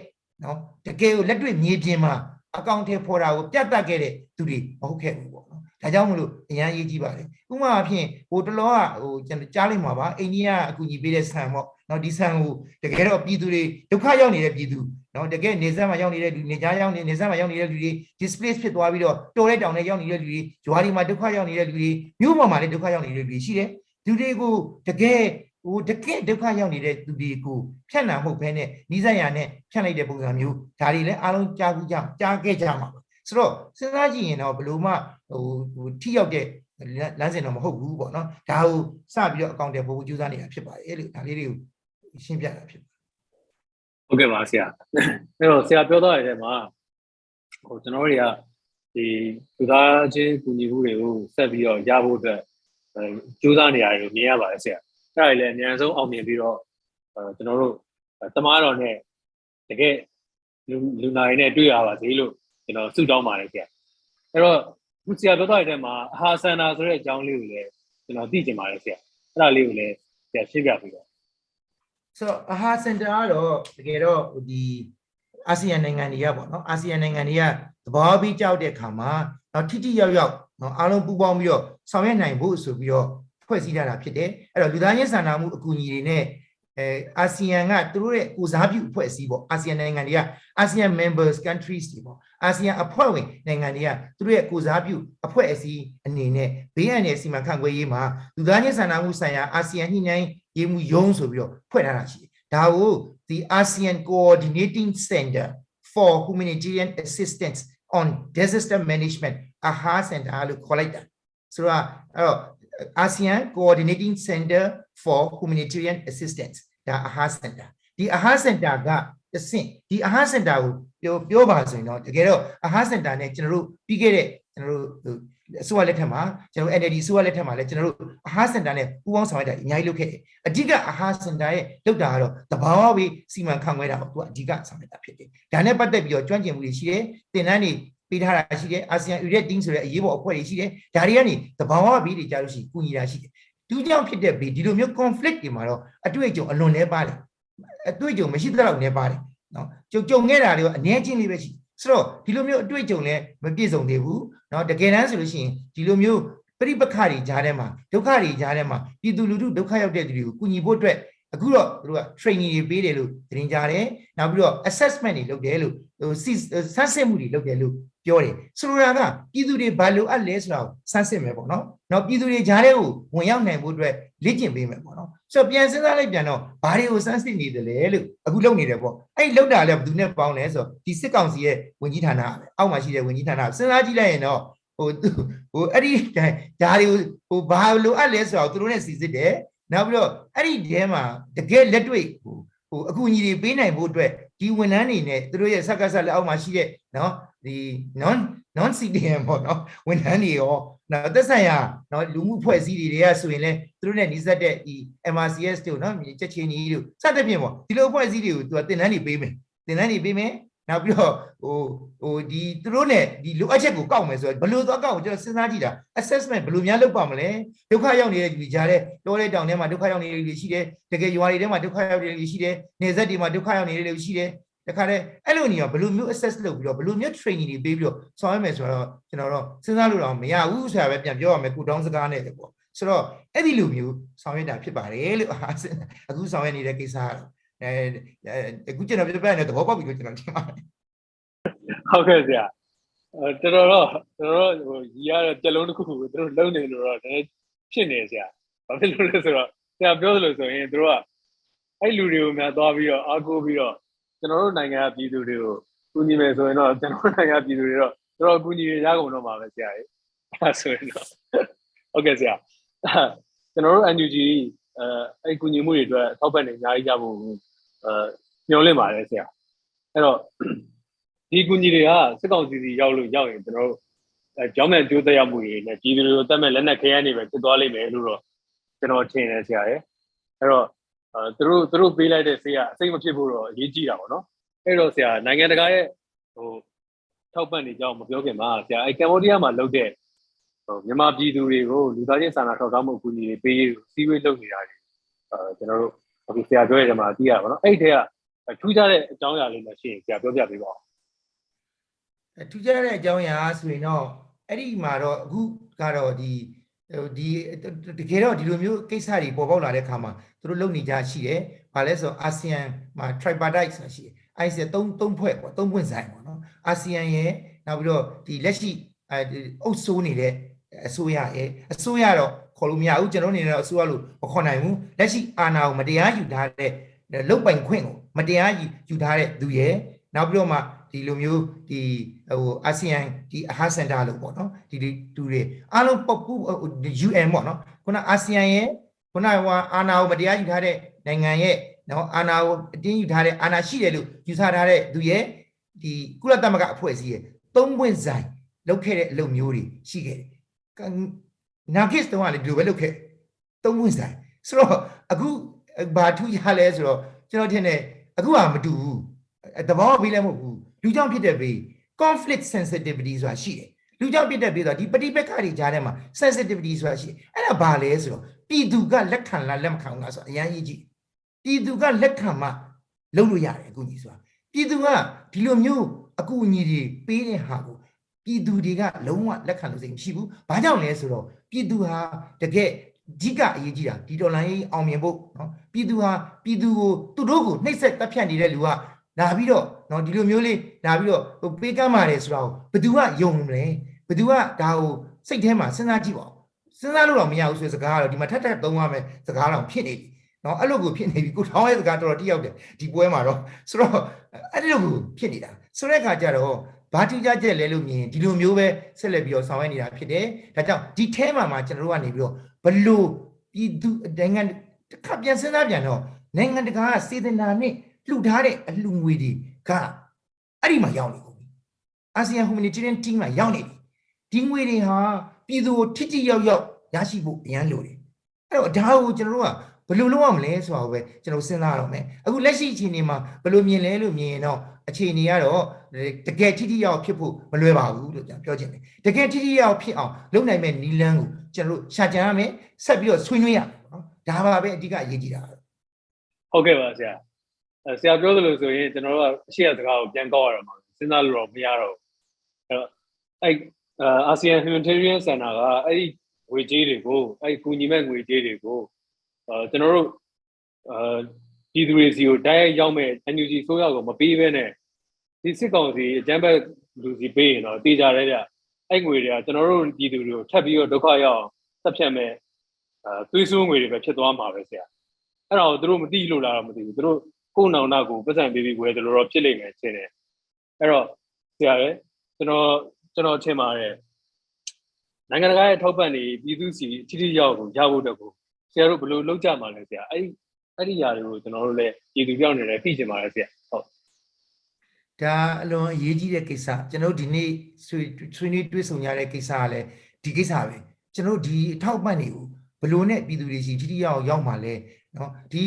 နော်တကယ်ကိုလက်တွေ့မြေပြင်မှာအကောင့်ထဲဖော်တာကိုပြတ်တက်ခဲ့တဲ့သူတွေမဟုတ်ခဲ့ဘူးပေါ့နော် ဒါကြောင့်မလို့အရန်ရေးကြည့်ပါလေဥပမာအဖြစ်ဟိုတလောကဟိုကျွန်တော်ကြားလိုက်မှာပါအိန္ဒိယအကူအညီပေးတဲ့ဆန်ပေါ့နော်ဒီဆန်ကိုတကယ်တော့ပြည်သူတွေဒုက္ခရောက်နေတဲ့ပြည်သူနော်တကယ်နေဆက်မှာရောက်နေတဲ့လူနေကြားရောက်နေနေဆက်မှာရောက်နေတဲ့လူတွေ displace ဖြစ်သွားပြီးတော့တော်တဲ့တောင်ထဲရောက်နေတဲ့လူတွေဂျွာဒီမှာဒုက္ခရောက်နေတဲ့လူတွေမြို့ပေါ်မှာလည်းဒုက္ခရောက်နေတဲ့လူတွေရှိတယ်လူတွေကိုတကယ်ဟိုတကယ်ဒုက္ခရောက်နေတဲ့သူတွေကိုဖြတ်နာမှုပဲနဲ့နိစ္စရာနဲ့ဖြတ်လိုက်တဲ့ပုံစံမျိုးဒါတွေလည်းအားလုံးကြားဘူးကြကြားခဲ့ကြမှာ ဆိုတော့စဉ်းစားကြည့်ရင်တော့ဘလို့မှဟိုဟိုထိရောက်တဲ့လမ်းစဉ်တော့မဟုတ်ဘူးပေါ့နော်ဒါကိုစပြီးတော့အကောင့်တွေပို့ဖို့ကြိုးစားနေတာဖြစ်ပါတယ်လို့ဒါလေးတွေကိုရှင်းပြတာဖြစ်ပါတယ်ဟုတ်ကဲ့ပါဆရာအဲ့တော့ဆရာပြောသွားတဲ့ထဲမှာဟိုကျွန်တော်တွေကဒီလူသားချင်းကူညီမှုတွေကိုဆက်ပြီးတော့ရဖို့အတွက်ကြိုးစားနေရတယ်လို့မြင်ရပါတယ်ဆရာအဲ့ဒါလည်းအများဆုံးအောင်မြင်ပြီးတော့ကျွန်တော်တို့တမားတော်နဲ့တကယ်လူလူနာတွေနဲ့တွေ့ရပါစေလို့ ကျွန်တော်ဆုတောင်းပါတယ်ဆရာအဲ့တော့ခုဆရာပြောသွားတဲ့ထဲမှာအဟာဆန္ဒဆိုတဲ့အကြောင်းလေးကိုလည်းကျွန်တော်သိချင်ပါတယ်ဆရာအဲ့ဒါလေးကိုလည်းဆရာရှင်းပြပြီးတော့ဆိုတော့အဟာစင်တာကတော့တကယ်တော့ဒီအာဆီယံနိုင်ငံတွေကပေါ့နော်အာဆီယံနိုင်ငံတွေကသဘောပြီးကြောက်တဲ့ခါမှာတော့ထိထိရောက်ရောက်နော်အားလုံးပူးပေါင်းပြီးတော့ဆောင်ရွက်နိုင်ဖို့ဆိုပြီးတော့ဖွဲ့စည်းထားတာဖြစ်တယ်အဲ့တော့လူသားချင်းစာနာမှုအကူအညီတွေနဲ့ အဲအာဆီယံကသူတို့ရဲ့ကိုစားပြုအဖွဲ့အစည်းပေါ့အာဆီယံနိုင်ငံတွေကအာဆီယံ members countries တွေပေါ့အာဆီယံအဖွဲ့ဝင်နိုင်ငံတွေကသူတို့ရဲ့ကိုစားပြုအဖွဲ့အစည်းအနေနဲ့ဘေးအန္တရာယ်စီမံခန့်ခွဲရေးမှာလူသားချင်းစာနာမှုဆိုင်ရာအာဆီယံညှိနှိုင်းရေးမှုယုံဆိုပြီးတော့ဖွဲ့ထားတာရှိတယ်ဒါကို the ASEAN Coordinating Center for Humanitarian Assistance on Disaster Management AHA Center လို့ခေါ်လိုက်တာဆိုတော့အဲ့တော့ ASEAN Coordinating Center for Humanitarian Assistance ဒါ AHA Center ဒီ AHA Center ကတဆင့်ဒီ AHA Center ကိုပြောပြောပါဆိုရင်တော့တကယ်တော့ AHA Center နဲ့ကျွန်တော်တို့ပြီးခဲ့တဲ့ကျွန်တော်တို့အစိုးရလက်ထက်မှာကျွန်တော် NLD အစိုးရလက်ထက်မှာလည်းကျွန်တော်တို့အဟာစင်တာနဲ့ပူးပေါင်းဆောင်ရွက်တာအများကြီးလုပ်ခဲ့တယ်အဓိကအဟာစင်တာရဲ့လုပ်တာကတော့တဘာဝဘေးစီမံခန့်ခွဲတာကိုသူကအဓိကဆောင်ရွက်တာဖြစ်တယ်ဒါနဲ့ပတ်သက်ပြီးတော့ကျွမ်းကျင်မှုတွေရှိတယ်တင်တန်းတွေ ပေးထားတာရှိတယ်အာဆီယံယူရက်တင်းဆိုတဲ့အရေးပေါ်အဖွဲ့တွေရှိတယ်ဒါတွေကနေသဘာဝဘေးတွေကြားလို့ရှိကူညီတာရှိတယ်သူကြောင့်ဖြစ်တဲ့ဘေးဒီလိုမျိုး conflict တွေမှာတော့အတွေ့အကြုံအလွန်နှဲပါတယ်အတွေ့အကြုံမရှိတဲ့လောက်နှဲပါတယ်နော်ကြုံကြုံခဲ့တာတွေကအနေချင်းလေးပဲရှိဆိုတော့ဒီလိုမျိုးအတွေ့အကြုံလည်းမပြည့်စုံသေးဘူးနော်တကယ်တမ်းဆိုလို့ရှိရင်ဒီလိုမျိုးပြိပခါတွေကြားထဲမှာဒုက္ခတွေကြားထဲမှာပြည်သူလူထုဒုက္ခရောက်တဲ့သူတွေကိုကူညီဖို့အတွက်အခုတော့တို့က training တွေပေးတယ်လို့တင်ကြားတယ်နောက်ပြီးတော့ assessment တွေလုပ်တယ်လို့ ဟိုစစ်ဆန်းစစ်မှုတွေလုပ်တယ်လို့ပြောတယ်ဆိုလိုတာကပြည်သူတွေဘာလိုအပ်လဲဆိုတာကိုဆန်းစစ်မယ်ပေါ့နော်နောက်ပြည်သူတွေကြားထဲကိုဝင်ရောက်နိုင်ဖို့အတွက်လေ့ကျင့်ပေးမယ်ပေါ့နော်ဆိုတော့ပြန်စဉ်းစားလိုက်ပြန်တော့ဘာတွေကိုဆန်းစစ်နေတယ်လဲလို့အခုလုပ်နေတယ်ပေါ့အဲ့လောက်တာလည်းဘယ်သူနဲ့ပေါင်းလဲဆိုတော့ဒီစစ်ကောင်စီရဲ့ဝင်ကြီးဌာနပဲအောက်မှာရှိတဲ့ဝင်ကြီးဌာနစဉ်းစားကြည့်လိုက်ရင်တော့ဟိုသူဟိုအဲ့ဒီဓာတွေကိုဟိုဘာလိုအပ်လဲဆိုတော့သူတို့နဲ့စီစစ်တယ်နောက်ပြီးတော့အဲ့ဒီတဲမှာတကယ်လက်တွေ့ဟိုဟိုအကူအညီတွေပေးနိုင်ဖို့အတွက် ဒီဝန်ထမ်းတွေနဲ့သူတို့ရဲ့စက္ကစလက်အောက်မှာရှိတဲ့နော်ဒီ non non CDM ပေါ့နော်ဝန်ထမ်းတွေရောနော်သက်ဆိုင်ရာနော်လူမှုဖွဲ့စည်းတွေတွေကဆိုရင်လည်းသူတို့နဲ့နှိစက်တဲ့ဒီ MRCS တို့နော်ချက်ချင်းကြီးတို့စသဖြင့်ပေါ့ဒီလိုအဖွဲ့အစည်းတွေကိုသူကတင်တန်းတွေပေးမယ်တင်တန်းတွေပေးမယ် နောက်ပြီးတော့ဟိုဟိုဒီသူတို့ ਨੇ ဒီလိုအပ်ချက်ကိုကောက်မယ်ဆိုတော့ဘယ်လိုသွားကောက်ကိုကျွန်တော်စဉ်းစားကြည့်တာ assessment ဘယ်လိုများလုပ်ပါမလဲဒုက္ခရောက်နေတဲ့လူတွေကြားတဲ့တောတဲ့တောင်ထဲမှာဒုက္ခရောက်နေတဲ့လူတွေရှိတယ်တကယ်ရွာတွေထဲမှာဒုက္ခရောက်နေတဲ့လူတွေရှိတယ်နေဆက်တွေမှာဒုက္ခရောက်နေတဲ့လူတွေရှိတယ်တခါတည်းအဲ့လိုနေရောဘယ်လိုမျိုး assess လုပ်ပြီးတော့ဘယ်လိုမျိုး training တွေပေးပြီးတော့ဆောင်ရွက်မယ်ဆိုတော့ကျွန်တော်တော့စဉ်းစားလို့တော့မရဘူးဆိုတာပဲပြန်ပြောရမယ်ကုတောင်းစကားနဲ့လေပေါ့ဆိုတော့အဲ့ဒီလိုမျိုးဆောင်ရွက်တာဖြစ်ပါတယ်လို့အာအခုဆောင်ရွက်နေတဲ့ကိစ္စကတော့ အဲအခုကျွန်တော်ပြပြနေသဘောပေါက်ပြီလို့ကျွန်တော်ထင်ပါတယ်ဟုတ်ကဲ့ဆရာအဲတော်တော်တော့တော်တော်ဟိုကြီးရတဲ့ကြက်လုံးတစ်ခုခုကိုသူတို့လုံနေလို့တော့နည်းဖြစ်နေဆရာဘာဖြစ်လို့လဲဆိုတော့ဆရာပြောသလိုဆိုရင်သူတို့ကအဲ့လူတွေကိုများသွားပြီးတော့အားကိုးပြီးတော့ကျွန်တော်တို့နိုင်ငံကပြည်သူတွေကိုကူညီမယ်ဆိုရင်တော့ကျွန်တော်တို့နိုင်ငံပြည်သူတွေတော့တော်တော်ကူညီရကုန်တော့မှာပဲဆရာကြီးအဲဆိုရင်တော့ဟုတ်ကဲ့ဆရာကျွန်တော်တို့ NUG အဲအဲ့ကူညီမှုတွေအတွက်ထောက်ပံ့နေအများကြီးကြဖို့ အဲညှော်လင့်ပါတယ်ဆရာအဲ့တော့ဒီကူညီတွေကစစ်ကောင်စီစီရောက်လို့ရောက်ရင်ကျွန်တော်တို့အဲကြောင်းမဲ့ကျိုးသက်ရောက်မှုတွေနဲ့ပြည်သူတွေကိုတတ်မဲ့လက်နက်ခဲယမ်းတွေပဲဖြစ်သွားလိမ့်မယ်လို့တော့ကျွန်တော်ထင်တယ်ဆရာရဲ့အဲ့တော့အဲသူတို့သူတို့ပေးလိုက်တဲ့ဆေးကအစိမ့်မဖြစ်ဖို့တော့အရေးကြီးတာပေါ့နော်အဲ့တော့ဆရာနိုင်ငံတကာရဲ့ဟိုထောက်ပံ့နေကြအောင်မပြောခင်မှာဆရာအဲကမ်ဘောဒီးယားမှာလုပ်တဲ့ဟိုမြန်မာပြည်သူတွေကိုလူသားချင်းစာနာထောက်ထားမှုအကူအညီတွေပေးစီးဝေးလုပ်နေတာတွေအဲကျွန်တော်တို့ အခုဆရာပြောရတဲ့မှာသိရပါတော့အဲ့ဒီတည်းကထူးခြားတဲ့အကြောင်းအရာလေးမှရှိရင်ဆရာပြောပြပေးပါဦးအဲထူးခြားတဲ့အကြောင်းအရာဆိုရင်တော့အဲ့ဒီမှာတော့အခုကတော့ဒီဟိုဒီတကယ်တော့ဒီလိုမျိုးကိစ္စတွေပေါ်ပေါက်လာတဲ့အခါမှာသူတို့လုပ်နေကြရှိတယ်။ဘာလဲဆိုတော့အာဆီယံမှာ tripartite ဆိုတာရှိတယ်။ ICE သုံးသုံးဖွဲ့ပေါ့သုံးပွင့်ဆိုင်ပေါ့နော်။အာဆီယံရဲ့နောက်ပြီးတော့ဒီလက်ရှိအဲအုပ်စိုးနေတဲ့အစိုးရရဲ့အစိုးရတော့ ခေါ်လို့မရဘူးကျွန်တော်အနေနဲ့တော့အစိုးရလို့မခေါ်နိုင်ဘူး။လက်ရှိအာဏာကိုမတရားယူထားတဲ့လုတ်ပိုင်ခွင့်ကိုမတရားယူယူထားတဲ့သူရဲ့နောက်ပြီးတော့မှဒီလိုမျိုးဒီဟိုအာဆီယံဒီအဟာစင်တာလို့ပေါ့နော်ဒီတူတွေအားလုံးပေါ့ပူ UN ပေါ့နော်ခုနအာဆီယံရဲ့ခုနကအာနာကိုမတရားယူထားတဲ့နိုင်ငံရဲ့နော်အာနာကိုအတင်းယူထားတဲ့အာနာရှိတယ်လို့ယူဆထားတဲ့သူရဲ့ဒီကုလသမဂ္ဂအဖွဲ့အစည်းရဲ့သုံးပွင့်ဆိုင်လုပ်ခဲ့တဲ့အလုပ်မျိုးတွေရှိခဲ့တယ် နာဂစ်တုန်းကလည်းဒီလိုပဲလုပ်ခဲ့သုံးပွင့်ဆိုင်ဆိုတော့အခုဘာထူးရလဲဆိုတော့ကျွန်တော်ထင်တယ်အခုကမတူဘူးတဘောဘေးလည်းမဟုတ်ဘူးလူကြောင့်ဖြစ်တဲ့ဘေး conflict sensitivity ဆိုတာရှိတယ်လူကြောင့်ဖြစ်တဲ့ဘေးဆိုတာဒီပဋိပက္ခတွေကြားထဲမှာ sensitivity ဆိုတာရှိတယ်အဲ့ဒါဘာလဲဆိုတော့ပြည်သူကလက်ခံလားလက်မခံဘူးလားဆိုတာအရင်ကြီးကြည့်ပြည်သူကလက်ခံမှလုပ်လို့ရတယ်အခုကြီးဆိုတာပြည်သူကဒီလိုမျိုးအကူအညီတွေပေးတဲ့ဟာကို ပြည်သူတွေကလုံးဝလက်ခံလို့စိတ်မရှိဘူးဘာကြောင့်လဲဆိုတော့ပြည်သူဟာတကယ်အဓိကအရေးကြီးတာဒီဒေါ်လာရေးအောင်မြင်ဖို့နော်ပြည်သူဟာပြည်သူကိုသူတို့ကိုနှိပ်စက်တပ်ဖြတ်နေတဲ့လူကလာပြီးတော့နော်ဒီလိုမျိုးလေးလာပြီးတော့ဟိုပေးကမ်းပါတယ်ဆိုတော့ဘယ်သူကယုံမလဲဘယ်သူကဒါကိုစိတ်ထဲမှာစဉ်းစားကြည့်ပါဦးစဉ်းစားလို့တော့မရဘူးဆိုတဲ့စကားကတော့ဒီမှာထပ်ထပ်သုံးရမယ်စကားတော့ဖြစ်နေပြီနော်အဲ့လိုကိုဖြစ်နေပြီကိုထောင်းရဲ့စကားတော်တော်တိရောက်တယ်ဒီပွဲမှာတော့ဆိုတော့အဲ့ဒီလိုကိုဖြစ်နေတာဆိုတဲ့အခါကျတော့ ဘာထူးခြားချက်လဲလို့မြင်ဒီလိုမျိုးပဲဆက်လက်ပြီးတော့ဆောင်ရွက်နေတာဖြစ်တယ်ဒါကြောင့်ဒီထဲမှာမှာကျွန်တော်တို့ကနေပြီးတော့ဘလို့ပြည်သူနိုင်ငံတစ်ခါပြန်စဉ်းစားပြန်တော့နိုင်ငံတကာကစေတနာနဲ့လှူထားတဲ့အလှူငွေတွေကအဲ့ဒီမှာရောက်နေကုန်ပြီအာဆီယံ humanitarian team မှာရောက်နေပြီဒီငွေတွေဟာပြည်သူကိုထိထိရောက်ရောက်ရရှိဖို့အရန်လိုတယ်အဲ့တော့ဒါကိုကျွန်တော်တို့ကဘယ်လိုလုပ်ရမလဲဆိုတာကိုပဲကျွန်တော်စဉ်းစားရအောင်မယ်အခုလက်ရှိအခြေအနေမှာဘယ်လိုမြင်လဲလို့မြင်ရင်တော့အခြေအနေကတော့ တကယ်ထိထိရောက်ဖြစ်ဖို့မလွယ်ပါဘူးလို့ကျွန်တော်ပြောချင်တယ်တကယ်ထိထိရောက်ဖြစ်အောင်လုပ်နိုင်မဲ့နီလန်းကိုကျွန်တော်တို့ရှာကြံရမယ်ဆက်ပြီးတော့ဆွေးနွေးရမယ်နော်ဒါပါပဲအဓိကအရေးကြီးတာဟုတ်ကဲ့ပါဆရာအဲဆရာပြောသလိုဆိုရင်ကျွန်တော်တို့ကအရှိရစကားကိုပြန်ကောက်ရမှာစဉ်းစားလို့တော့မရတော့ဘူးအဲ့တော့အဲ့အာဆီယံ humanitarian center ကအဲ့ဒီငွေကြေးတွေကိုအဲ့ဒီကူညီမဲ့ငွေကြေးတွေကိုအဲကျွန်တော်တို့အာပြည်သူတွေစီကိုတိုက်ရိုက်ရောက်မဲ့ NUG ဆိုးရောက်ကိုမပေးဘဲနဲ့ ဒီစစ်ကောင်စီအကြမ်းဖက်လူစီပေးရင်တော့တေးကြတယ်ဗျအဲ့ငွေတွေကကျွန်တော်တို့ပြည်သူတွေကိုထပ်ပြီးတော့ဒုက္ခရောက်အောင်သက်ဖြတ်မဲ့အဲသွေးဆိုးငွေတွေပဲဖြစ်သွားမှာပဲဆရာအဲ့တော့သူတို့မသိလို့လားတော့မသိဘူးသူတို့ကိုယ်နောင်နာကိုပတ်စံပေးပြီးဝယ်တယ်လို့တော့ဖြစ်လိမ့်မယ်ထင်တယ်အဲ့တော့ဆရာလေကျွန်တော်ကျွန်တော်ထင်ပါတယ်နိုင်ငံတကာရဲ့ထောက်ပံ့နေပြည်သူစီထိထိရောက်ကိုရဖို့တက်ကိုဆရာတို့ဘယ်လိုလုပ်ကြမှာလဲဆရာအဲ့ဒီအဲ့ဒီຢာတွေကိုကျွန်တော်တို့လည်းပြည်သူပြောင်းနေတယ်သိချင်ပါတယ်ဆရာဟုတ် ဒါအလွန်အရေးကြီးတဲ့ကိစ္စကျွန်တော်တို့ဒီနေ့ဆွေးဆွေးနွေးတွေ့ဆုံရတဲ့ကိစ္စကလည်းဒီကိစ္စပဲကျွန်တော်တို့ဒီအထောက်ပံ့တွေကိုဘယ်လိုနဲ့ပြည်သူတွေရှိထိထိရောက်ရောက်မှာလဲနော်ဒီ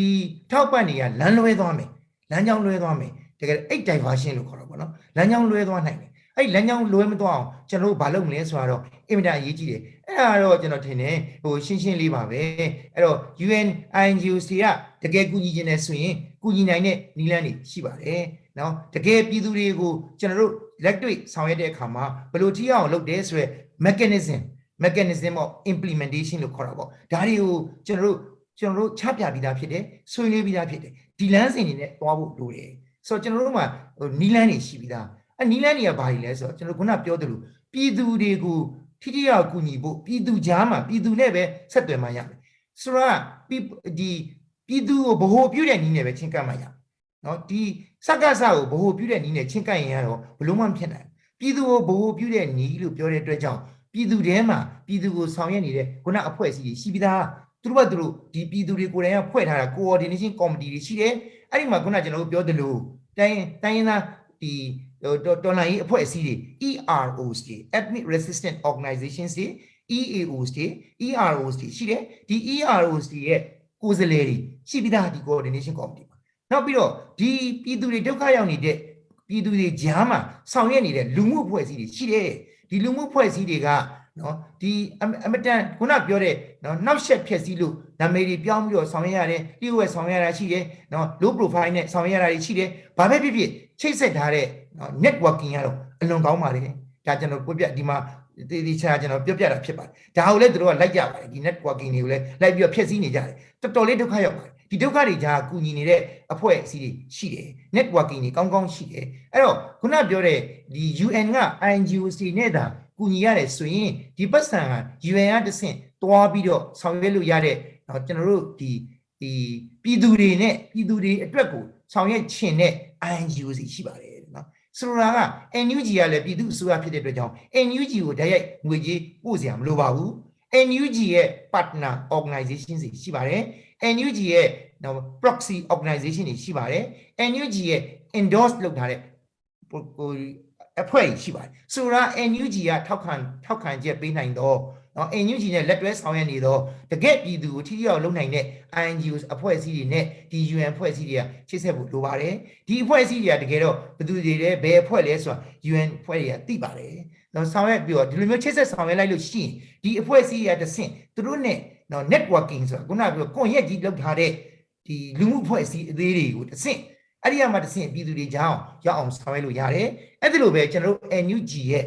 ထောက်ပံ့တွေကလမ်းလွဲသွားမယ်လမ်းကြောင်းလွဲသွားမယ်တကယ်အိတ် diversion လို့ခေါ်တော့ဗောနော်လမ်းကြောင်းလွဲသွားနိုင်တယ်အဲ့ဒီလမ်းကြောင်းလွဲမသွားအောင်ကျွန်တော်တို့ဘာလုပ်မလဲဆိုတော့အင်မတန်အရေးကြီးတယ်အဲ့ဒါတော့ကျွန်တော်ထင်တယ်ဟိုရှင်းရှင်းလေးပါပဲအဲ့တော့ UN INGOC ကတကယ်ကူညီခြင်းနဲ့ဆိုရင်ကူညီနိုင်တဲ့နည်းလမ်းတွေရှိပါတယ် နော်တကယ်ပြည်သူတွေကိုကျွန်တော်တို့လက်တွေ့ဆောင်ရွက်တဲ့အခါမှာဘယ်လိုထိအောင်လုပ်တယ်ဆိုရယ် mechanism mechanism of implementation လို့ခေါ်တာပေါ့ဒါတွေကိုကျွန်တော်တို့ကျွန်တော်တို့ချပြပြီးသားဖြစ်တယ်ဆွေးနွေးပြီးသားဖြစ်တယ်ဒီလမ်းစဉ်တွေနဲ့တွားဖို့လိုတယ်ဆိုတော့ကျွန်တော်တို့မှာဟိုနီလန်းတွေရှိပြီးသားအဲနီလန်းတွေကဘာကြီးလဲဆိုတော့ကျွန်တော်ခုနပြောသလိုပြည်သူတွေကိုထိထိရောက်ကူညီဖို့ပြည်သူကြားမှာပြည်သူနဲ့ပဲဆက်သွယ်မှရမယ်ဆိုတော့ပြည်ဒီပြည်သူကိုဗဟိုပြုတဲ့နည်းနဲ့ပဲချင်းကပ်မှရမယ် နော်ဒီစက္ကစကိုဗဟိုပြုတဲ့နည်းနဲ့ချင်းကပ်ရင်ကတော့ဘလို့မှမဖြစ်နိုင်ဘူးပြည်သူကိုဗဟိုပြုတဲ့နည်းလို့ပြောတဲ့အတွက်ကြောင့်ပြည်သူထဲမှာပြည်သူကိုဆောင်ရွက်နေတဲ့ခုနအဖွဲ့အစည်းတွေရှိပြီးသားသူတို့ကသူတို့ဒီပြည်သူတွေကိုယ်တိုင်ကဖွဲ့ထားတာ coordination committee တွေရှိတယ်အဲ့ဒီမှာခုနကျွန်တော်တို့ပြောသလိုတိုင်းတိုင်းရင်းသားဒီတော်လိုင်းရေးအဖွဲ့အစည်းတွေ EROs တွေ ethnic resistant organizations တွေ EAOs တွေ EROs တွေရှိတယ်ဒီ EROs တွေရဲ့ကိုယ်စားလှယ်တွေရှိပြီးသားဒီ coordination committee မှာ နောက်ပြီးတော့ဒီပြည်သူတွေဒုက္ခရောက်နေတဲ့ပြည်သူတွေကြားမှာဆောင်ရွက်နေတဲ့လူမှုအဖွဲ့အစည်းတွေရှိတယ်ဒီလူမှုအဖွဲ့အစည်းတွေကနော်ဒီအမတန်ခုနပြောတဲ့နော်နောက်ဆက်ဖြည့်စည်းလို့နာမည်တွေပြောင်းပြီးတော့ဆောင်ရွက်ရတယ်လျှို့ဝှက်ဆောင်ရွက်ရတာရှိတယ်နော် low profile နဲ့ဆောင်ရွက်ရတာတွေရှိတယ်ဘာပဲဖြစ်ဖြစ်ချိတ်ဆက်ထားတဲ့နော် networking ကတော့အလွန်ကောင်းပါတယ်ဒါကျွန်တော်ပြပြဒီမှာဒီဒီချာကျွန်တော်ပြပြတာဖြစ်ပါတယ်ဒါကိုလည်းတို့ကလိုက်ကြပါတယ်ဒီ networking တွေကိုလည်းလိုက်ပြီးတော့ဖြည့်ဆည်းနေကြတယ်တော်တော်လေးဒုက္ခရောက်ပါတယ် ဒီဒုက္ခတွေကြားကူညီနေတဲ့အဖွဲ့အစည်းတွေရှိတယ် networking တွေကောင်းကောင်းရှိတယ်အဲ့တော့ခုနပြောတဲ့ဒီ UN က INGOC နဲ့တာကူညီရတယ်ဆိုရင်ဒီပတ်စံက UN ကတဆင့်တွားပြီးတော့ဆောင်ရွက်လို့ရတဲ့တော့ကျွန်တော်တို့ဒီဒီပြည်သူတွေနဲ့ပြည်သူတွေအတွက်ကိုဆောင်ရွက်ခြင်းနဲ့ INGOC ရှိပါတယ်နော်ဆိုလိုတာက NUG ကလည်းပြည်သူအစိုးရဖြစ်တဲ့အတွက်ကြောင့် NUG ကိုဓာတ်ရိုက်ငွေကြေးပို့စရာမလိုပါဘူး NUG ရဲ့ partner organization တွေရှိပါတယ် NUG ရဲ့နော် proxy organization တွေရှိပါတယ် NUG ရဲ့ endorse လုပ်ထားတဲ့ဟိုအဖွဲ့ကြီးရှိပါတယ်ဆိုတော့ NUG ကထောက်ခံထောက်ခံချက်ပေးနိုင်တော့နော် NUG နဲ့လက်တွဲဆောင်ရွက်နေတော့တကယ့်ပြည်သူကိုထိထိရောက်လုပ်နိုင်တဲ့ INGOs အဖွဲ့အစည်းတွေနဲ့ဒီ UN အဖွဲ့အစည်းတွေကချိတ်ဆက်ဖို့လိုပါတယ်ဒီအဖွဲ့အစည်းတွေကတကယ်တော့ဘယ်သူတွေလဲဘယ်အဖွဲ့လဲဆိုတာ UN အဖွဲ့တွေကသိပါတယ်နော်ဆောင်ရွက်ပြီးတော့ဒီလိုမျိုးချိတ်ဆက်ဆောင်ရွက်လိုက်လို့ရှိရင်ဒီအဖွဲ့အစည်းတွေကတဆင့်သူတို့နဲ့ နော် networking ဆိုတာခုနကပြောကွန်ရက်ကြီးလောက်ထားတဲ့ဒီလူမှုအဖွဲ့အစည်းအသေးတွေကိုတဆင့်အဲ့ဒီကမှတဆင့်ပြည်သူတွေကြောင်းရောက်အောင်ဆောင်ရွက်လို့ရတယ်အဲ့ဒီလိုပဲကျွန်တော်တို့ NUG ရဲ့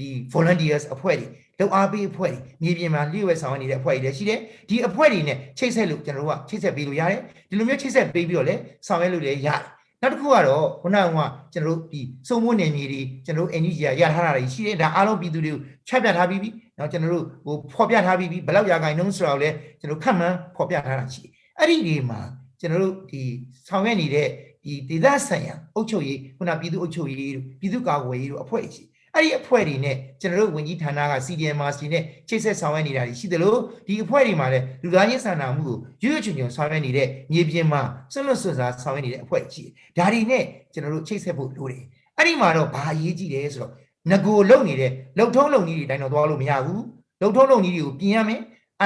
ဒီ volunteers အဖွဲ့တွေလောက်အားပေးအဖွဲ့တွေမြေပြင်မှာလျှို့ဝှက်ဆောင်ရွက်နေတဲ့အဖွဲ့တွေလည်းရှိတယ်ဒီအဖွဲ့တွေနဲ့ချိတ်ဆက်လို့ကျွန်တော်တို့ကချိတ်ဆက်ပေးလို့ရတယ်ဒီလိုမျိုးချိတ်ဆက်ပေးပြီးတော့လည်းဆောင်ရွက်လို့လည်းရတယ်နောက်တစ်ခုကတော့ခုနကကျွန်တော်တို့ဒီစုံမွနေမြေတွေကျွန်တော်တို့ NUG ကရထားတာတွေရှိတယ်ဒါအားလုံးပြည်သူတွေကိုချက်ပြထားပြီးပြီ နော်ကျွန်တော်တို့ဟိုဖော်ပြထားပြီးပြီဘလောက်ရာခိုင်နှုန်းဆိုတာကိုလည်းကျွန်တော်ခန့်မှန်းဖော်ပြထားတာရှိတယ်အဲ့ဒီဒီမှာကျွန်တော်တို့ဒီဆောင်ရွက်နေတဲ့ဒီဒေသဆိုင်ရာအုပ်ချုပ်ရေးခုနပြည်သူ့အုပ်ချုပ်ရေးတို့ပြည်သူ့ကာကွယ်ရေးတို့အဖွဲ့အစည်းအဲ့ဒီအဖွဲ့တွေနဲ့ကျွန်တော်တို့ဝန်ကြီးဌာနက CDMRC နဲ့ချိတ်ဆက်ဆောင်ရွက်နေတာရှိသလိုဒီအဖွဲ့တွေမှာလည်းလူသားချင်းစာနာမှုကိုရွရွချွန်ချွန်ဆောင်ရွက်နေတဲ့မြေပြင်မှာဆွလွတ်ဆွစားဆောင်ရွက်နေတဲ့အဖွဲ့ကြီးဒါတွေနဲ့ကျွန်တော်တို့ချိတ်ဆက်ဖို့လိုတယ်အဲ့ဒီမှာတော့ဘာအရေးကြီးတယ်ဆိုတော့ ငကိုလုံနေတဲ့လုံထုံးလုံကြီးတွေတိုင်းတော့သွားလို့မရဘူးလုံထုံးလုံနည်းတွေကိုပြင်ရမယ်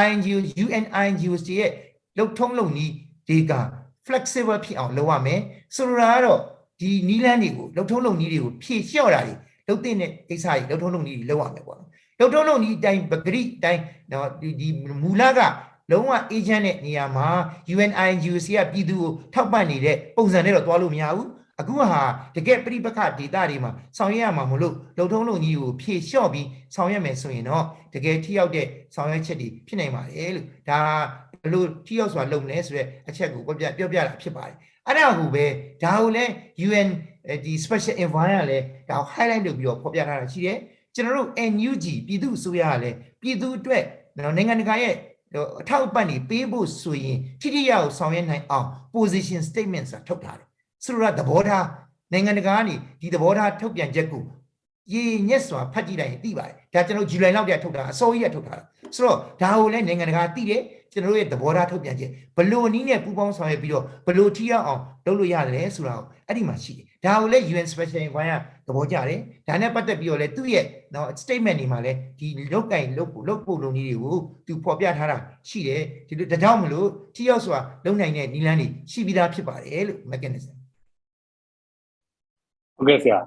INGO UN INGO တွေရဲ့လုံထုံးလုံနည်းတွေက flexible ဖြစ်အောင်လုပ်ရမယ်ဆိုလိုတာကတော့ဒီနီးလန်းတွေကိုလုံထုံးလုံနည်းတွေကိုဖြည့်လျှော့တာတွေလုံတဲ့တဲ့ကိစ္စတွေလုံထုံးလုံနည်းတွေလုပ်ရမယ်ပေါ့နော်လုံထုံးလုံနည်းအတိုင်းပဂရိအတိုင်းနော်ဒီဒီမူလကလုံးဝ agent တဲ့နေရာမှာ UNIGOC ကပြည်သူကိုထောက်ပံ့နေတဲ့ပုံစံနဲ့တော့တွားလို့မရဘူး အခုဟာတကယ်ပြိပခဒေတာတွေမှာဆောင်ရွက်ရမှာမလို့လုံထုံးလုံကြီးကိုဖြည့်လျှော့ပြီးဆောင်ရွက်မယ်ဆိုရင်တော့တကယ်ထိရောက်တဲ့ဆောင်ရွက်ချက်တွေဖြစ်နိုင်ပါတယ်လို့ဒါဘယ်လို့ထိရောက်စွာလုပ်မလဲဆိုတဲ့အချက်ကိုပြောပြပြောပြတာဖြစ်ပါတယ်အဲ့ဒါကိုပဲဒါကိုလည်း UN ဒီ special envoy ကလည်းဒါကို highlight လုပ်ပြီးတော့ဖော်ပြထားတာရှိတယ်ကျွန်တော်တို့ NUG ပြည်သူ့အစိုးရကလည်းပြည်သူအတွက်နော်နိုင်ငံတကာရဲ့အထောက်အပံ့တွေပေးဖို့ဆိုရင်ထိထိရောက်ဆောင်ရွက်နိုင်အောင် position statement ဆိုတာထုတ်ထားတယ် ဆိုတော့သဘောထားနိုင်ငံတကာကနေဒီသဘောထားထုတ်ပြန်ချက်ကိုရေညက်စွာဖတ်ကြည့်လိုက်ရင်သိပါတယ်ဒါကျွန်တော်ဇူလိုင်လောက်တည်းထုတ်တာအစိုးရထုတ်တာဆိုတော့ဒါကိုလည်းနိုင်ငံတကာသိတယ်ကျွန်တော်တို့ရဲ့သဘောထားထုတ်ပြန်ချက်ဘလို့နည်းနဲ့ပူးပေါင်းဆောင်ရွက်ပြီးတော့ဘလို့ထိရောက်အောင်လုပ်လို့ရတယ်ဆိုတာကိုအဲ့ဒီမှာရှိတယ်ဒါကိုလည်း UN Special Envoy ကသဘောကျတယ်ဒါနဲ့ပတ်သက်ပြီးတော့လည်းသူ့ရဲ့နော် statement တွေမှာလည်းဒီလုတ်ကင်လုတ်လုတ်ပုံလုံးကြီးတွေကိုသူဖော်ပြထားတာရှိတယ်ဒီလိုဒါကြောင့်မလို့ထိရောက်စွာလုပ်နိုင်တဲ့နည်းလမ်းတွေရှိပြီးသားဖြစ်ပါတယ်လို့ mechanism ဟုတ်ကဲ့ဆရာ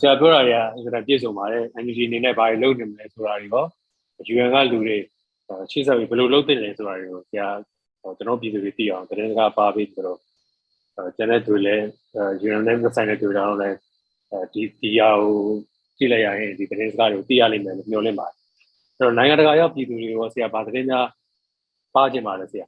ဆရာပြောတာတွေကအင်တာပြည့်စုံပါတယ် energy အနေနဲ့ဘာတွေလုပ်နေမလဲဆိုတာတွေရော UN ကလူတွေရှေ့ဆက်ပြီးဘယ်လိုလုပ်သင့်လဲဆိုတာတွေကိုဆရာကျွန်တော်ပြည်သူတွေသိအောင်တရင်ကပါပြီးဆိုတော့ကျန်တဲ့သူလည်း UN နဲ့ဆိုင်တဲ့သူတွေတော့လည်းဒီဒီဟာကိုကြည့်လိုက်ရရင်ဒီတရင်စကားတွေကိုသိရလိမ့်မယ်လို့မျှော်လင့်ပါတယ်အဲ့တော့နိုင်ငံတကာရောက်ပြည်သူတွေရောဆရာဗာသတင်းများပါကြပါလဲဆရာ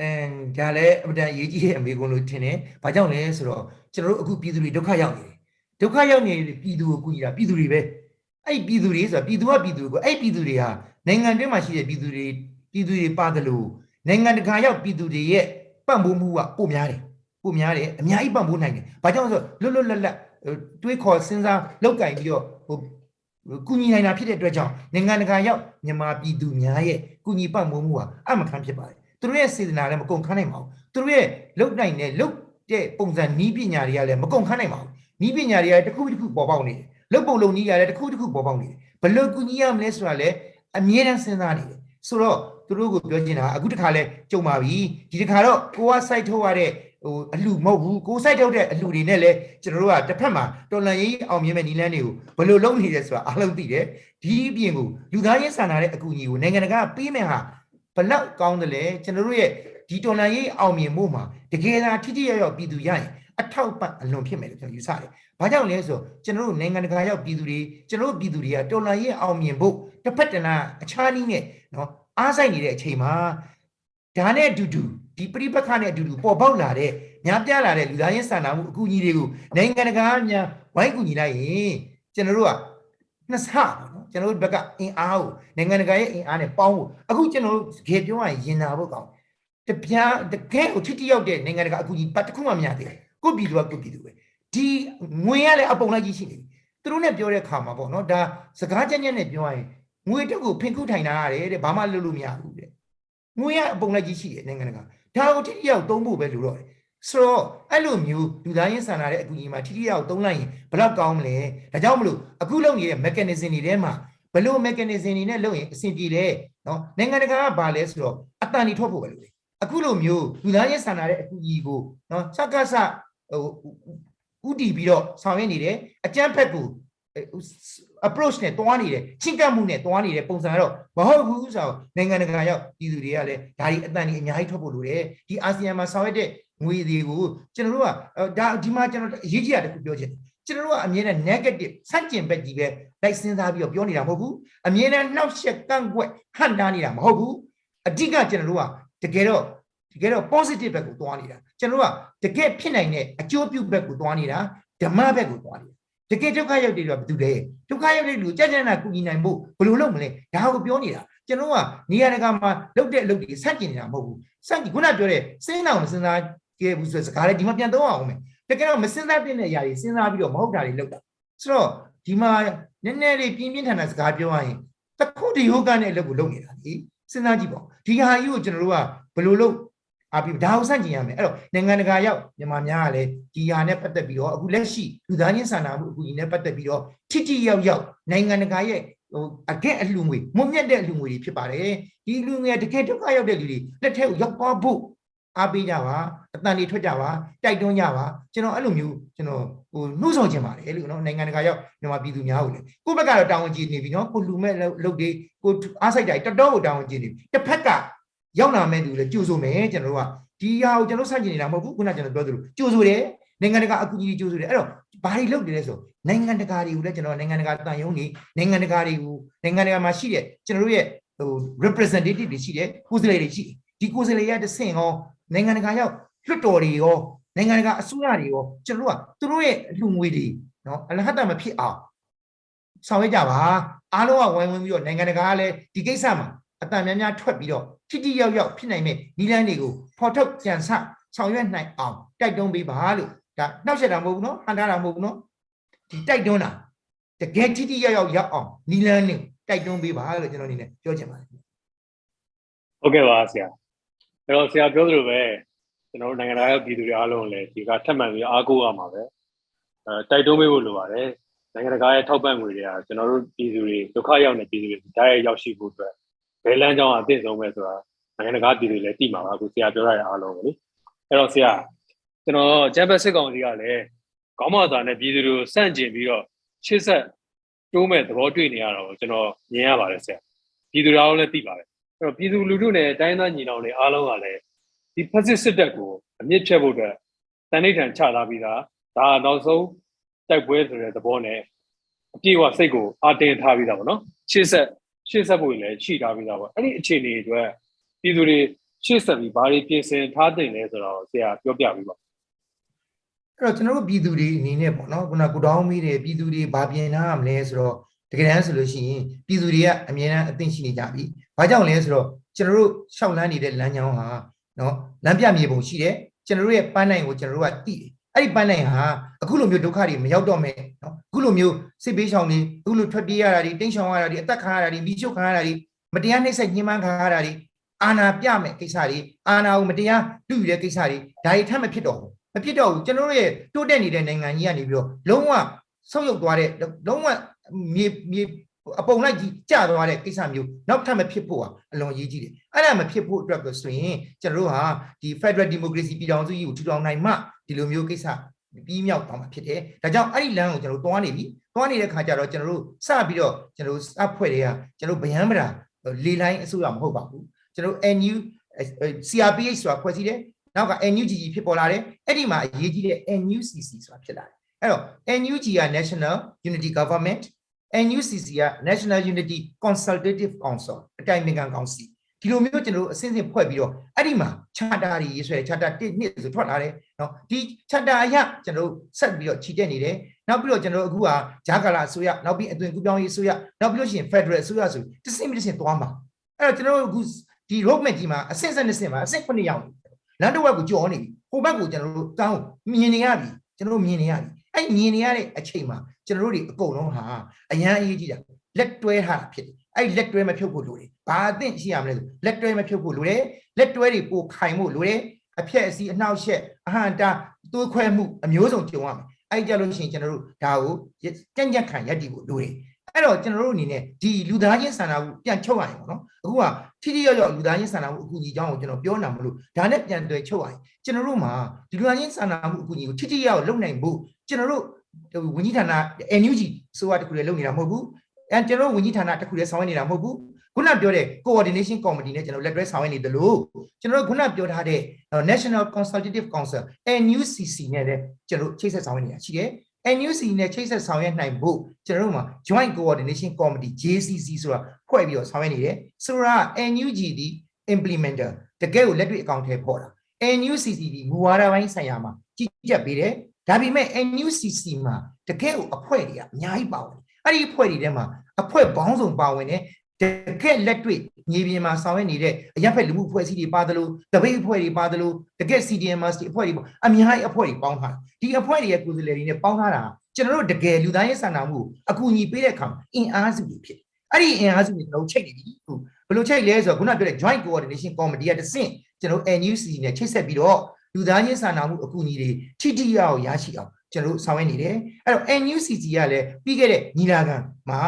အမ်ဒါလည်းအမတန်အရေးကြီးတဲ့အမေကွန်းလို့ထင်တယ်။ဘာကြောင့်လဲဆိုတော့ကျွန်တော်တို့အခုပြည်သူတွေဒုက္ခရောက်နေတယ်။ဒုက္ခရောက်နေတဲ့ပြည်သူကိုကူညီတာပြည်သူတွေပဲ။အဲ့ပြည်သူတွေဆိုတာပြည်သူကပြည်သူကိုအဲ့ပြည်သူတွေဟာနိုင်ငံတွင်းမှာရှိတဲ့ပြည်သူတွေပြည်သူတွေပါတယ်လို့နိုင်ငံတကာရောက်ပြည်သူတွေရဲ့ပံ့ပိုးမှုကပိုများတယ်။ပိုများတယ်အများကြီးပံ့ပိုးနိုင်တယ်။ဘာကြောင့်လဲဆိုတော့လွတ်လွတ်လပ်လပ်တွေးခေါ်စဉ်းစားလောက်ကင်ပြီးတော့ဟိုကူညီနိုင်တာဖြစ်တဲ့အတွက်ကြောင့်နိုင်ငံတကာရောက်မြန်မာပြည်သူများရဲ့ကူညီပံ့ပိုးမှုဟာအမှန်ကန်ဖြစ်ပါတယ်။ သူတို့ရဲ့စေတနာလည်းမကုန်ခန်းနိုင်ပါဘူးသူတို့ရဲ့လုတ်နိုင်တဲ့လုတ်တဲ့ပုံစံနီးပညာတွေကလည်းမကုန်ခန်းနိုင်ပါဘူးနီးပညာတွေကတစ်ခုတစ်ခုပေါ်ပေါက်နေတယ်လုတ်ပုံလုံနီးကလည်းတစ်ခုတစ်ခုပေါ်ပေါက်နေတယ်ဘယ်လိုကူညီရမလဲဆိုတာလည်းအမြဲတမ်းစဉ်းစားနေတယ်ဆိုတော့သူတို့ကိုပြောချင်တာအခုတစ်ခါလဲကြုံပါပြီဒီတစ်ခါတော့ကိုက site ထုတ်ရတဲ့ဟိုအလှမဟုတ်ဘူးကို site ထုတ်တဲ့အလှတွေနဲ့လည်းကျွန်တော်တို့ကတစ်ဖက်မှာတော်လန်ရေးအောင်မြင်မဲ့နီလန်းတွေကိုဘယ်လိုလုပ်နေလဲဆိုတာအားလုံးသိတယ်ဒီအပြင်ကိုလူသားချင်းစာနာတဲ့အကူအညီကိုနိုင်ငံတကာကပေးမယ်ဟာ ဘလောက်ကောင်းတယ်လဲကျွန်တော်တို့ရဲ့ဒီတော်လန်ရေးအောင်မြင်မှုမှာတကယ်သာထိထိရောက်ရောက်ပြည်သူရရင်အထောက်ပံ့အလွန်ဖြစ်မယ်လို့ကျွန်တော်ယူဆတယ်။ဘာကြောင့်လဲဆိုတော့ကျွန်တော်တို့နိုင်ငံတကာရောက်ပြည်သူတွေကျွန်တော်တို့ပြည်သူတွေကတော်လန်ရေးအောင်မြင်ဖို့တစ်ဖက်တနာအခြားနည်းနဲ့နော်အားဆိုင်နေတဲ့အချိန်မှာဒါနဲ့အတူတူဒီပြိပခနဲ့အတူတူပေါ်ပေါက်လာတဲ့များပြားလာတဲ့လူသားချင်းစာနာမှုအကူအညီတွေကိုနိုင်ငံတကာများဝိုင်းကူညီလိုက်ရင်ကျွန်တော်တို့ကနှစ်ဆပေါ့နော် ကျွန်တော်တို့ဘက်ကအင်အားကိုနိုင်ငံတကာရဲ့အင်အားနဲ့ပေါင်းဖို့အခုကျွန်တော်တို့ခေပြောရရင်ရင်နာဖို့ကောင်းတပြားတကယ်ကိုထိတိရောက်တဲ့နိုင်ငံတကာအကူအညီပတ်တစ်ခုမှမရသေးဘူးကိုပြည်သူကကိုပြည်သူပဲဒီငွေရလည်းအပုံလိုက်ကြီးရှိနေပြီသူတို့နဲ့ပြောတဲ့ခါမှာပေါ့နော်ဒါစကားကြက်ညက်နဲ့ပြောရရင်ငွေတက်ကိုဖင်ခုထိုင်တာရတယ်တဲ့ဘာမှလုပ်လို့မရဘူးတဲ့ငွေရအပုံလိုက်ကြီးရှိတယ်နိုင်ငံတကာဒါကိုထိတိရောက်သုံးဖို့ပဲလိုတော့တယ် ဆိုတော့အဲ့လိုမျိုးလူသားချင်းစာနာတဲ့အကူအညီမှာထိထိရောက်သုံးလိုက်ရင်ဘယ်တော့ကောင်းမလဲဒါကြောင့်မလို့အခုလုပ်နေတဲ့ mechanism တွေထဲမှာဘယ်လို mechanism တွေနဲ့လုပ်ရင်အဆင်ပြေလဲနော်နိုင်ငံတကာကဘာလဲဆိုတော့အတန်တွေထွက်ဖို့ပဲလို့လေအခုလိုမျိုးလူသားချင်းစာနာတဲ့အကူအညီကိုနော်စကားစဟိုဥတီပြီးတော့ဆောင်ရွက်နေတယ်အကြမ်းဖက်ကို approach နဲ့တွားနေတယ်ချင်းကပ်မှုနဲ့တွားနေတဲ့ပုံစံကတော့မဟုတ်ဘူးဆိုတော့နိုင်ငံတကာရောက်ပြည်သူတွေကလည်းဒါဒီအတန်ကြီးအများကြီးထွက်ဖို့လိုတယ်ဒီအာဆီယံမှာဆောင်ရွက်တဲ့ ငွေတွေကိုကျွန်တော်တို့ကဒါဒီမှာကျွန်တော်အရေးကြီးတာတခုပြောချင်တယ်ကျွန်တော်တို့ကအမြဲတမ်း negative ဆန့်ကျင်ဘက်ကြီးပဲလိုက်စဉ်းစားပြီးတော့ပြောနေတာမဟုတ်ဘူးအမြဲတမ်းနှောက်ယှက်ကန့်ကွက်ဟန့်တားနေတာမဟုတ်ဘူးအဓိကကျွန်တော်တို့ကတကယ်တော့တကယ်တော့ positive ဘက်ကိုသွားနေတာကျွန်တော်တို့ကတကယ်ဖြစ်နိုင်တဲ့အကျိုးပြုဘက်ကိုသွားနေတာဓမ္မဘက်ကိုသွားနေတာတကယ်ဒုက္ခရောက်တယ်တော့ဘယ်သူလဲဒုက္ခရောက်တဲ့လူကြကြနာကုညီနိုင်ဖို့ဘယ်လိုလုပ်မလဲဒါကိုပြောနေတာကျွန်တော်ကနေရာတကာမှာလုပ်တဲ့အလုပ်တွေဆန့်ကျင်နေတာမဟုတ်ဘူးဆန့်ကျင်ခုနပြောတဲ့စဉ်းအောင်မစဉ်းစား ခဲ့ဘူးဆိုတဲ့စကားလေးဒီမှာပြန်သုံးအောင်မယ်တကယ်တော့မစဉ်းစားတဲ့အရာတွေစဉ်းစားပြီးတော့မဟုတ်တာတွေလုပ်တာဆိုတော့ဒီမှာနည်းနည်းလေးပြင်းပြင်းထန်ထန်စကားပြောရရင်တခုတယောဂနဲ့အလုပ်ကိုလုပ်နေတာလေစဉ်းစားကြည့်ပါဦးဒီဟာကြီးကိုကျွန်တော်တို့ကဘယ်လိုလုပ်အပြီးဒါကိုစန့်ကျင်ရမယ်အဲ့တော့နိုင်ငံတကာရောက်မြန်မာများကလည်းဒီဟာနဲ့ပတ်သက်ပြီးတော့အခုလက်ရှိလူသားချင်းစာနာမှုအကူအညီနဲ့ပတ်သက်ပြီးတော့ထိထိရောက်ရောက်နိုင်ငံတကာရဲ့ဟဟိုအကဲအလှငွေမွန်မြတ်တဲ့အလှငွေတွေဖြစ်ပါတယ်ဒီလူငွေကတကယ်ဒုက္ခရောက်တဲ့လူတွေလက်ထက်ကိုရောက်သွားဖို့ အားပေးကြပါအတန်တွေထွက်ကြပါတိုက်တွန်းကြပါကျွန်တော်အဲ့လိုမျိုးကျွန်တော်ဟိုနှုတ်ဆောင်ခြင်းပါတယ်လို့နော်နိုင်ငံတကာရောက်မြန်မာပြည်သူများကိုလေကိုယ့်ဘက်ကတော့တာဝန်ကြီးနေပြီနော်ကိုလူမဲ့လုပ်တွေကိုအားစိုက်တာတော်တော်ကိုတာဝန်ကြီးနေပြီတစ်ဖက်ကရောက်လာမဲ့သူလည်းကြိုးဆိုမယ်ကျွန်တော်တို့ကဒီဟာကိုကျွန်တော်စန့်ကျင်နေတာမဟုတ်ဘူးခုနကကျွန်တော်ပြောသလိုကြိုးဆိုတယ်နိုင်ငံတကာအကူအညီကြိုးဆိုတယ်အဲ့တော့ဘာတွေလုပ်တယ်လဲဆိုနိုင်ငံတကာတွေကိုလည်းကျွန်တော်နိုင်ငံတကာတန်ယုံနေနိုင်ငံတကာတွေကိုနိုင်ငံတကာမှာရှိတဲ့ကျွန်တော်တို့ရဲ့ဟို representative တွေရှိတယ်ကိုယ်စားလှယ်တွေရှိတယ်ဒီကိုယ်စားလှယ်ရတဲ့ဆင့်ရော နိုင်ငံတကာရောက်လွှတ်တော်တွေရောနိုင်ငံတကာအစိုးရတွေရောကျွန်တော်တို့ကသူတို့ရဲ့အလှငွေတွေနော်အလဟတ်တမဖြစ်အောင်ဆောင်ရွက်ကြပါအားလုံးကဝိုင်းဝန်းပြီးတော့နိုင်ငံတကာကလည်းဒီကိစ္စမှာအတန်များများထွက်ပြီးတော့ထိထိရောက်ရောက်ဖြစ်နိုင်မဲ့နီလန်းတွေကိုဖော်ထုတ်ကြံစဆောင်ရွက်နိုင်အောင်တိုက်တွန်းပေးပါလို့ဒါနှောက်ရက်တာမဟုတ်ဘူးနော်ဟန်တာတာမဟုတ်ဘူးနော်ဒီတိုက်တွန်းတာတကယ်ထိထိရောက်ရောက်ရောက်အောင်နီလန်းတွေတိုက်တွန်းပေးပါလို့ကျွန်တော်အနေနဲ့ပြောချင်ပါတယ်ဟုတ်ကဲ့ပါဆရာ အဲ့တော့ဆရာပြောသလိုပဲကျွန်တော်တို့နိုင်ငံသားပြည်သူတွေအားလုံးလည်းဒီကထပ်မံပြီးအားကိုးရမှာပဲအဲတိုက်တွန်းပေးဖို့လိုပါတယ်နိုင်ငံတကာရဲ့ထောက်ပံ့ငွေတွေကကျွန်တော်တို့ပြည်သူတွေဒုက္ခရောက်နေပြည်သူတွေဒါရဲ့ရောက်ရှိဖို့အတွက်ဘယ်လမ်းကြောင်းအသင့်ဆုံးပဲဆိုတာနိုင်ငံတကာပြည်သူတွေလည်းသိမှာပါအခုဆရာပြောရတဲ့အားလုံးပဲလေအဲ့တော့ဆရာကျွန်တော်ဂျမ်ဘတ်စစ်ကောင်စီကလည်းကောင်းမသာနဲ့ပြည်သူတွေကိုစန့်ကျင်ပြီးတော့ချစ်ဆက်တိုးမဲ့သဘောတွေ့နေရတော့ကျွန်တော်မြင်ရပါတယ်ဆရာပြည်သူတွေအားလုံးလည်းသိပါတယ်အဲ့ တော့ပြည်သူလူထုနဲ့တိုင်းသားညီနောင်တွေအားလုံးကလည်းဒီဖက်စစ်စစ်တပ်ကိုအမြင့်ဖြတ်ဖို့အတွက်တန်ဋိဌာန်ချထားပြီးသားဒါနောက်ဆုံးတိုက်ပွဲဆိုတဲ့သဘောနဲ့အပြည့်အဝစိတ်ကိုအတင်းထားပြီးသားပေါ့နော်ရှေ့ဆက်ရှေ့ဆက်ဖို့လည်းရှိထားပြီးသားပေါ့အဲ့ဒီအခြေအနေတွေအတွက်ပြည်သူတွေရှေ့ဆက်ပြီးဘာတွေပြင်ဆင်ထားတင်လဲဆိုတော့ဆရာပြောပြပြီးပါအဲ့တော့ကျွန်တော်တို့ပြည်သူတွေအနေနဲ့ပေါ့နော်ခုနကကိုတောင်းမိတယ်ပြည်သူတွေဘာပြင်ထားရမလဲဆိုတော့တကယ်တမ်းဆိုလို့ရှိရင်ပြည်သူတွေကအမြဲတမ်းအသင့်ရှိနေကြပြီ။ ဘာကြောင့်လဲဆိုတော့ကျွန်တော်တို့ရှောက်လန်းနေတဲ့လမ်းကြောင်းဟာနော်လမ်းပြမြေပုံရှိတယ်ကျွန်တော်တို့ရဲ့ပန်းနိုင်ကိုကျွန်တော်တို့ကတည်တယ်။အဲ့ဒီပန်းနိုင်ဟာအခုလိုမျိုးဒုက္ခတွေမရောက်တော့မဲ့နော်အခုလိုမျိုးစစ်ပေးချောင်တွေအခုလိုထွက်ပြေးရတာတွေတိန့်ချောင်ရတာတွေအသက်ခံရတာတွေမိချုပ်ခံရတာတွေမတရားနှိပ်စက်ညှဉ်းပန်းခံရတာတွေအာဏာပြမဲ့ကိစ္စတွေအာဏာကိုမတရားလူယူတဲ့ကိစ္စတွေဒါတွေထပ်မဖြစ်တော့ဘူးမဖြစ်တော့ဘူးကျွန်တော်တို့ရဲ့တိုးတက်နေတဲ့နိုင်ငံကြီးကနေပြီးတော့လုံးဝဆောက်ရုပ်သွားတဲ့လုံးဝမြေမြေ အပုံလိုက်ကြီးကျသွားတဲ့ကိစ္စမျိုးနောက်ထပ်မဖြစ်ဖို့ကအလွန်အရေးကြီးတယ်အဲ့ဒါမဖြစ်ဖို့အတွက်ဆိုရင်ကျွန်တော်တို့ဟာဒီ Federal Democracy ပြည်ထောင်စုကြီးကိုထူထောင်နိုင်မှဒီလိုမျိုးကိစ္စပြီးမြောက်သွားမှာဖြစ်တယ်ဒါကြောင့်အဲ့ဒီလမ်းကိုကျွန်တော်တို့သွားနေပြီသွားနေတဲ့ခါကျတော့ကျွန်တော်တို့စပြီးတော့ကျွန်တော်တို့စဖွဲ့တွေကကျွန်တော်တို့ဗျမ်းမတာလေလိုင်းအစိုးရမဟုတ်ပါဘူးကျွန်တော်တို့ NU CRPH ဆိုတာဖွဲ့စည်းတယ်နောက်က NUGG ဖြစ်ပေါ်လာတယ်အဲ့ဒီမှာအရေးကြီးတဲ့ NUCC ဆိုတာဖြစ်လာတယ်အဲ့တော့ NUG က National Unity Government NUCC က National Unity Consultative Council အတိုင်ပင်ခံကောင်စီဒီလိုမျိုးကျွန်တော်တို့အစင်းစင်ဖွဲ့ပြီးတော့အဲ့ဒီမှာ charter တွေရေးဆွဲတယ် charter 1နှစ်ဆိုထွက်လာတယ်เนาะဒီ charter အရကျွန်တော်တို့ဆက်ပြီးတော့ခြိတက်နေတယ်နောက်ပြီးတော့ကျွန်တော်တို့အခုဟာဂျာကာလာအစိုးရနောက်ပြီးအသွင်ကူးပြောင်းရေးအစိုးရနောက်ပြီးလို့ရှိရင် Federal အစိုးရဆိုတစ်စင်းပြီးတစ်စင်းသွားမှာအဲ့တော့ကျွန်တော်တို့အခုဒီ roadmap ကြီးမှာအစင်းစက်နှစ်စင်းမှာအစင်း9ရောက်နေ လမ်းတစ်ဝက်ကိုကြော်နေပြီဟိုဘက်ကိုကျွန်တော်တို့တောင်းမြင်နေရပြီကျွန်တော်တို့မြင်နေရပြီအဲ့မြင်နေရတဲ့အချိန်မှာ ကျွန်တော်တို့တွေအကုန်လုံးဟာအရန်အရေးကြီးတာလက်တွဲထားတာဖြစ်တယ်အဲ့လက်တွဲမဖြုတ်ဖို့လိုတယ်ဘာအသင့်ရှိရမလဲဆိုလက်တွဲမဖြုတ်ဖို့လိုတယ်လက်တွဲတွေပိုခိုင်ဖို့လိုတယ်အဖြက်အစီအနှောက်အယှက်အဟံတာသွေးခွဲမှုအမျိုးစုံကြုံရမယ်အဲ့ကြလို့ရှိရင်ကျွန်တော်တို့ဒါကိုကြံ့ကြံ့ခံရည်တည်ဖို့လိုတယ်အဲ့တော့ကျွန်တော်တို့အနေနဲ့ဒီလူသားချင်းစာနာမှုပြန်ချုပ်ရရင်ပေါ့နော်အခုကထိထိရောက်ရောက်လူသားချင်းစာနာမှုအကူအညီအကြောင်းကိုကျွန်တော်ပြောနာမလို့ဒါနဲ့ပြန်တွေ့ချုပ်ရရင်ကျွန်တော်တို့မှာဒီလူသားချင်းစာနာမှုအကူအညီကိုထိထိရောက်ရောက်လုပ်နိုင်ဖို့ကျွန်တော်တို့ ဝန်ကြီးဌာန NUG ဆိုတာတခုလည်းလုပ်နေတာမဟုတ်ဘူးအဲကျွန်တော်တို့ဝန်ကြီးဌာနတခုလည်းဆောင်ရွက်နေတာမဟုတ်ဘူးခုနပြောတဲ့ coordination committee နဲ့ကျွန်တော်လက်တွဲဆောင်ရွက်နေတယ်လို့ကျွန်တော်တို့ခုနပြောထားတဲ့ National Consultative Council NUCC နဲ့လည်းကျွန်တော်တို့ချိတ်ဆက်ဆောင်ရွက်နေတာရှိတယ် NUC နဲ့ချိတ်ဆက်ဆောင်ရွက်နိုင်ဖို့ကျွန်တော်တို့မှာ Joint Coordination Committee JCC ဆိုတာဖွဲ့ပြီးတော့ဆောင်ရွက်နေတယ်ဆိုတော့ NUG ဒီ implementer တကယ်ကိုလက်တွေ့အကောင့်ထဲပေါ်တာ NUCC ဒီမူဝါဒပိုင်းဆိုင်ရာမှာကြီးကြပ်ပေးတယ် ဒါပေမဲ့ NUCC မှာတကယ်ကိုအဖွဲ့တွေကအများကြီးပါဝင်အဲ့ဒီအဖွဲ့တွေထဲမှာအဖွဲ့ပေါင်းစုံပါဝင်တယ်တကယ်လက်တွေ့ညီပြင်မှာဆောင်ရွက်နေတဲ့အရက်ဖက်လူမှုအဖွဲ့အစည်းတွေပါတယ်လို့တပိတ်အဖွဲ့တွေပါတယ်လို့တကယ် CDMS တွေအဖွဲ့တွေပေါ့အများကြီးအဖွဲ့တွေပေါင်းထားတယ်ဒီအဖွဲ့တွေရဲ့ကိုယ်စားလှယ်တွေနဲ့ပေါင်းထားတာကျွန်တော်တို့တကယ်လူသားရေးစာနာမှုအကူအညီပေးတဲ့အခါအင်အားစုတွေဖြစ်တယ်အဲ့ဒီအင်အားစုတွေကျွန်တော်ချိတ်နေပြီဟုတ်ဘယ်လိုချိတ်လဲဆိုတော့ခုနပြောတဲ့ Joint Coordination Committee ကတဆင့်ကျွန်တော် NUC နဲ့ချိတ်ဆက်ပြီးတော့ လူသားရေးစာနာမှုအကူအညီတွေထိထိရောက်ရရှိအောင်ကျွန်တော်တို့ဆောင်ရွက်နေတယ်အဲ့တော့ NUCC ကလည်းပြီးခဲ့တဲ့ညီလာခံမှာ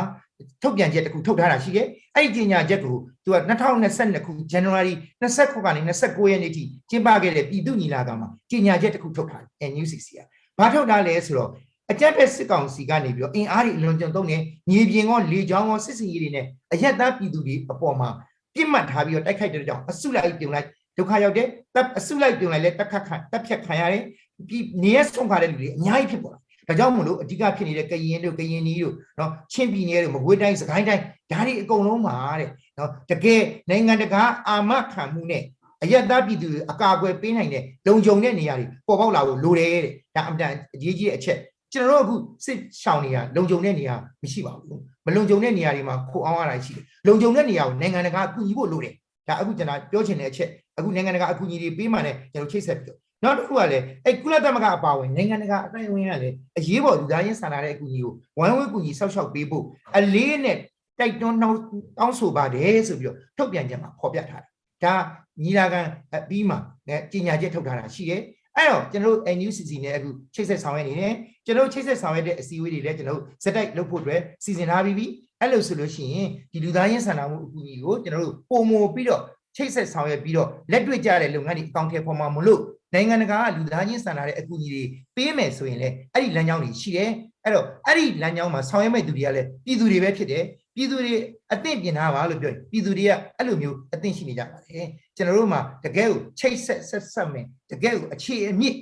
ထုတ်ပြန်ချက်တစ်ခုထုတ်ထားတာရှိတယ်အဲ့ဒီကြေညာချက်ကိုသူက2022ခု January 29ခုကနေ29ရက်နေ့ထိကျင်းပခဲ့တဲ့ပြည်သူ့ညီလာခံမှာကြေညာချက်တစ်ခုထုတ်ထားတယ် NUCC ကဘာထုတ်ထားလဲဆိုတော့အကြက်ဖက်စစ်ကောင်စီကနေပြီးတော့အင်အားတွေအလွန်ကြုံသုံးနေမြေပြင်ကောလေကြောင်းကောစစ်စင်ရေးတွေနဲ့အရက်သားပြည်သူတွေအပေါ်မှာပြစ်မှတ်ထားပြီးတော့တိုက်ခိုက်တဲ့ကြောင့်အစုလိုက်ပြုံလိုက် ဒုက္ခရောက်တဲ့တပ်အစုလိုက်ပြုံလိုက်လဲတက်ခတ်ခံတက်ဖြတ်ခံရတယ်ပြီးနေရဆုံးခါတဲ့လူတွေအများကြီးဖြစ်ပေါ်လာဒါကြောင့်မလို့အဓိကဖြစ်နေတဲ့ကရင်တို့ကရင်နီတို့နော်ချင်းပြည်နယ်တို့မကွေးတိုင်းစကိုင်းတိုင်းဒါတွေအကုန်လုံးမှာတဲ့နော်တကယ်နိုင်ငံတကာအာမခံမှုနဲ့အယက်သားပြည်သူတွေအကာအကွယ်ပေးနိုင်တဲ့လုံခြုံတဲ့နေရာတွေပေါ်ပေါက်လာဖို့လိုတယ်တဲ့ဒါအမှန်တန်အရေးကြီးတဲ့အချက်ကျွန်တော်တို့အခုစစ်ရှောင်နေရလုံခြုံတဲ့နေရာမရှိပါဘူးမလုံခြုံတဲ့နေရာတွေမှာခိုအောင်ရတာရှိတယ်လုံခြုံတဲ့နေရာကိုနိုင်ငံတကာအကူအညီဖို့လိုတယ် ဒါအခုကျွန်တော်ပြောချင်တဲ့အချက်အခုနိုင်ငံတကာအကူအညီတွေပေးမှလည်းကျွန်တော်ချိတ်ဆက်ပြီးတော့နောက်တစ်ခုကလည်းအဲကုလသမဂ္ဂအပါအဝင်နိုင်ငံတကာအတိုင်းအဝင်ကလည်းအရေးပေါ်လူသားချင်းစာနာတဲ့အကူအညီကိုဝမ်ဝဲကူညီဆောက်ရှောက်ပေးဖို့အလေးနဲ့တိုက်တွန်းနှောင်းတောင်းဆိုပါတယ်ဆိုပြီးတော့ထုတ်ပြန်ချက်မှာဖော်ပြထားတာဒါညီလာခံအပြီးမှာねကြီးညာချက်ထုတ်ထားတာရှိတယ်အဲ့တော့ကျွန်တော်တို့ NUCC နဲ့အခုချိတ်ဆက်ဆောင်ရွက်နေတယ်ကျွန်တော်တို့ချိတ်ဆက်ဆောင်ရွက်တဲ့အစည်းအဝေးတွေလည်းကျွန်တော်တို့စက်တိုက်လုပ်ဖို့အတွက်စီစဉ်ထားပြီးပြီ အဲ့လိုဆိုလို့ရှိရင်ဒီလူသားချင်းစာနာမှုအကူအညီကိုကျွန်တော်တို့ပုံမပြီးတော့ချိတ်ဆက်ဆောင်ရွက်ပြီးတော့လက်တွေ့ကြတဲ့လုပ်ငန်းတွေအကောင့်ထဲပေါ်မှာမလို့နိုင်ငံတကာကလူသားချင်းစာနာတဲ့အကူအညီတွေပေးမယ်ဆိုရင်လည်းအဲ့ဒီလမ်းကြောင်းတွေရှိတယ်အဲ့တော့အဲ့ဒီလမ်းကြောင်းမှာဆောင်ရွက်မဲ့သူတွေကလည်းပြည်သူတွေပဲဖြစ်တယ်ပြည်သူတွေအသင့်ပြင်ထားပါလို့ပြောရင်ပြည်သူတွေကအဲ့လိုမျိုးအသင့်ရှိနေကြပါတယ်ကျွန်တော်တို့မှာတကယ်ကိုချိတ်ဆက်ဆက်ဆက်မယ်တကယ်ကိုအခြေအမြင့်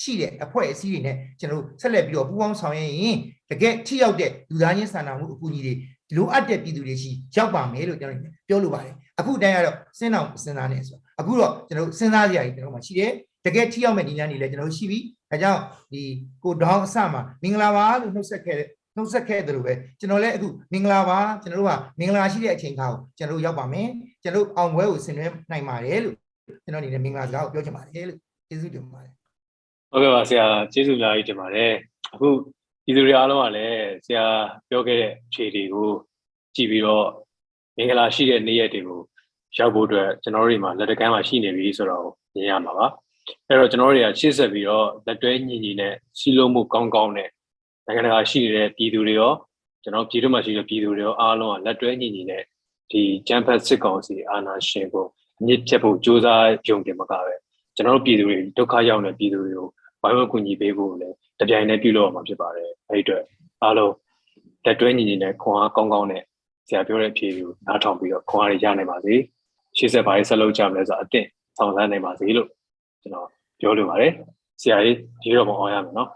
ရှိတဲ့အဖွဲ့အစည်းတွေနဲ့ကျွန်တော်တို့ဆက်လက်ပြီးတော့ပူးပေါင်းဆောင်ရွက်ရင် တကယ်ထိရောက်တဲ့လူသားချင်းစာနာမှုအကူအညီတွေလိုအပ်တဲ့ပြည်သူတွေရှိရောက်ပါမယ်လို့ကျွန်တော်ပြောလိုပါတယ်အခုတည်းကတော့စဉ်းအောင်စဉ်းစားနေဆိုအခုတော့ကျွန်တော်စဉ်းစားကြရည်ကျွန်တော်မှရှိတယ်တကယ်ထိရောက်မဲ့ဒီလမ်းတွေလည်းကျွန်တော်ရှိပြီဒါကြောင့်ဒီကိုဒေါင်းအစမှာမင်္ဂလာပါလို့နှုတ်ဆက်ခဲ့တဲ့နှုတ်ဆက်ခဲ့တယ်လို့ပဲကျွန်တော်လည်းအခုမင်္ဂလာပါကျွန်တော်တို့ကမင်္ဂလာရှိတဲ့အချိန်ခါကိုကျွန်တော်တို့ရောက်ပါမယ်ကျွန်တော်တို့အောင်ပွဲကိုဆင်နွှဲနိုင်ပါတယ်လို့ကျွန်တော်အနေနဲ့မင်္ဂလာစကားကိုပြောချင်ပါတယ်လို့ကျေးဇူးတင်ပါတယ်ဟုတ်ကဲ့ပါဆရာကျေးဇူးအများကြီးတင်ပါတယ်အခု ဒီလူတွေအားလုံးကလည်းဆရာပြောခဲ့တဲ့ခြေတွေကိုကြည့်ပြီးတော့မင်္ဂလာရှိတဲ့နေ့ရက်တွေကိုရောက်ဖို့အတွက်ကျွန်တော်တို့တွေမှာလက်တကမ်းမှာရှိနေပြီဆိုတော့မြင်ရမှာပါအဲ့တော့ကျွန်တော်တို့တွေကရှေ့ဆက်ပြီးတော့လက်တွဲညီညီနဲ့စီလုံးမှုကောင်းကောင်းနဲ့နိုင်ငံတကာရှိနေတဲ့ပြည်သူတွေရောကျွန်တော်ပြည်သူမှာရှိတဲ့ပြည်သူတွေရောအားလုံးကလက်တွဲညီညီနဲ့ဒီဂျမ်ဖတ်စစ်ကောင်စီအာဏာရှင်ကိုအမြင့်ဖြတ်ဖို့ကြိုးစားကြုံတင်မှာကပဲကျွန်တော်တို့ပြည်သူတွေဒုက္ခရောက်နေတဲ့ပြည်သူတွေကိုဝိုင်းဝန်းကူညီပေးဖို့လည်း တပြိုင်တည်းပြုလုပ်ရမှာဖြစ်ပါတယ်အဲ့ဒီအတွက်အားလုံးတက်တွဲညီညီနဲ့ခွန်အားကောင်းကောင်းနဲ့ဆရာပြောတဲ့အဖြေကိုနားထောင်ပြီးတော့ခွန်အားရရနိုင်ပါစေရှေ့ဆက်ပါရေးဆက်လုပ်ကြမလဲဆိုတော့အသင့်ဆောင်စမ်းနိုင်ပါစေလို့ကျွန်တော်ပြောလိုပါတယ်ဆရာကြီးဒီတော့မအောင်ရမယ်နော်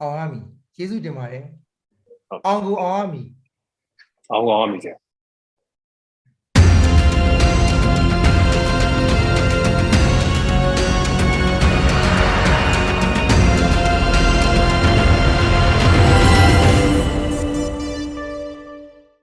အောင်ရမည်ကျေးဇူးတင်ပါတယ်ဟုတ်အောင်ကိုအောင်ရမည်အောင်ကောင်းအောင်ပြီဆရာ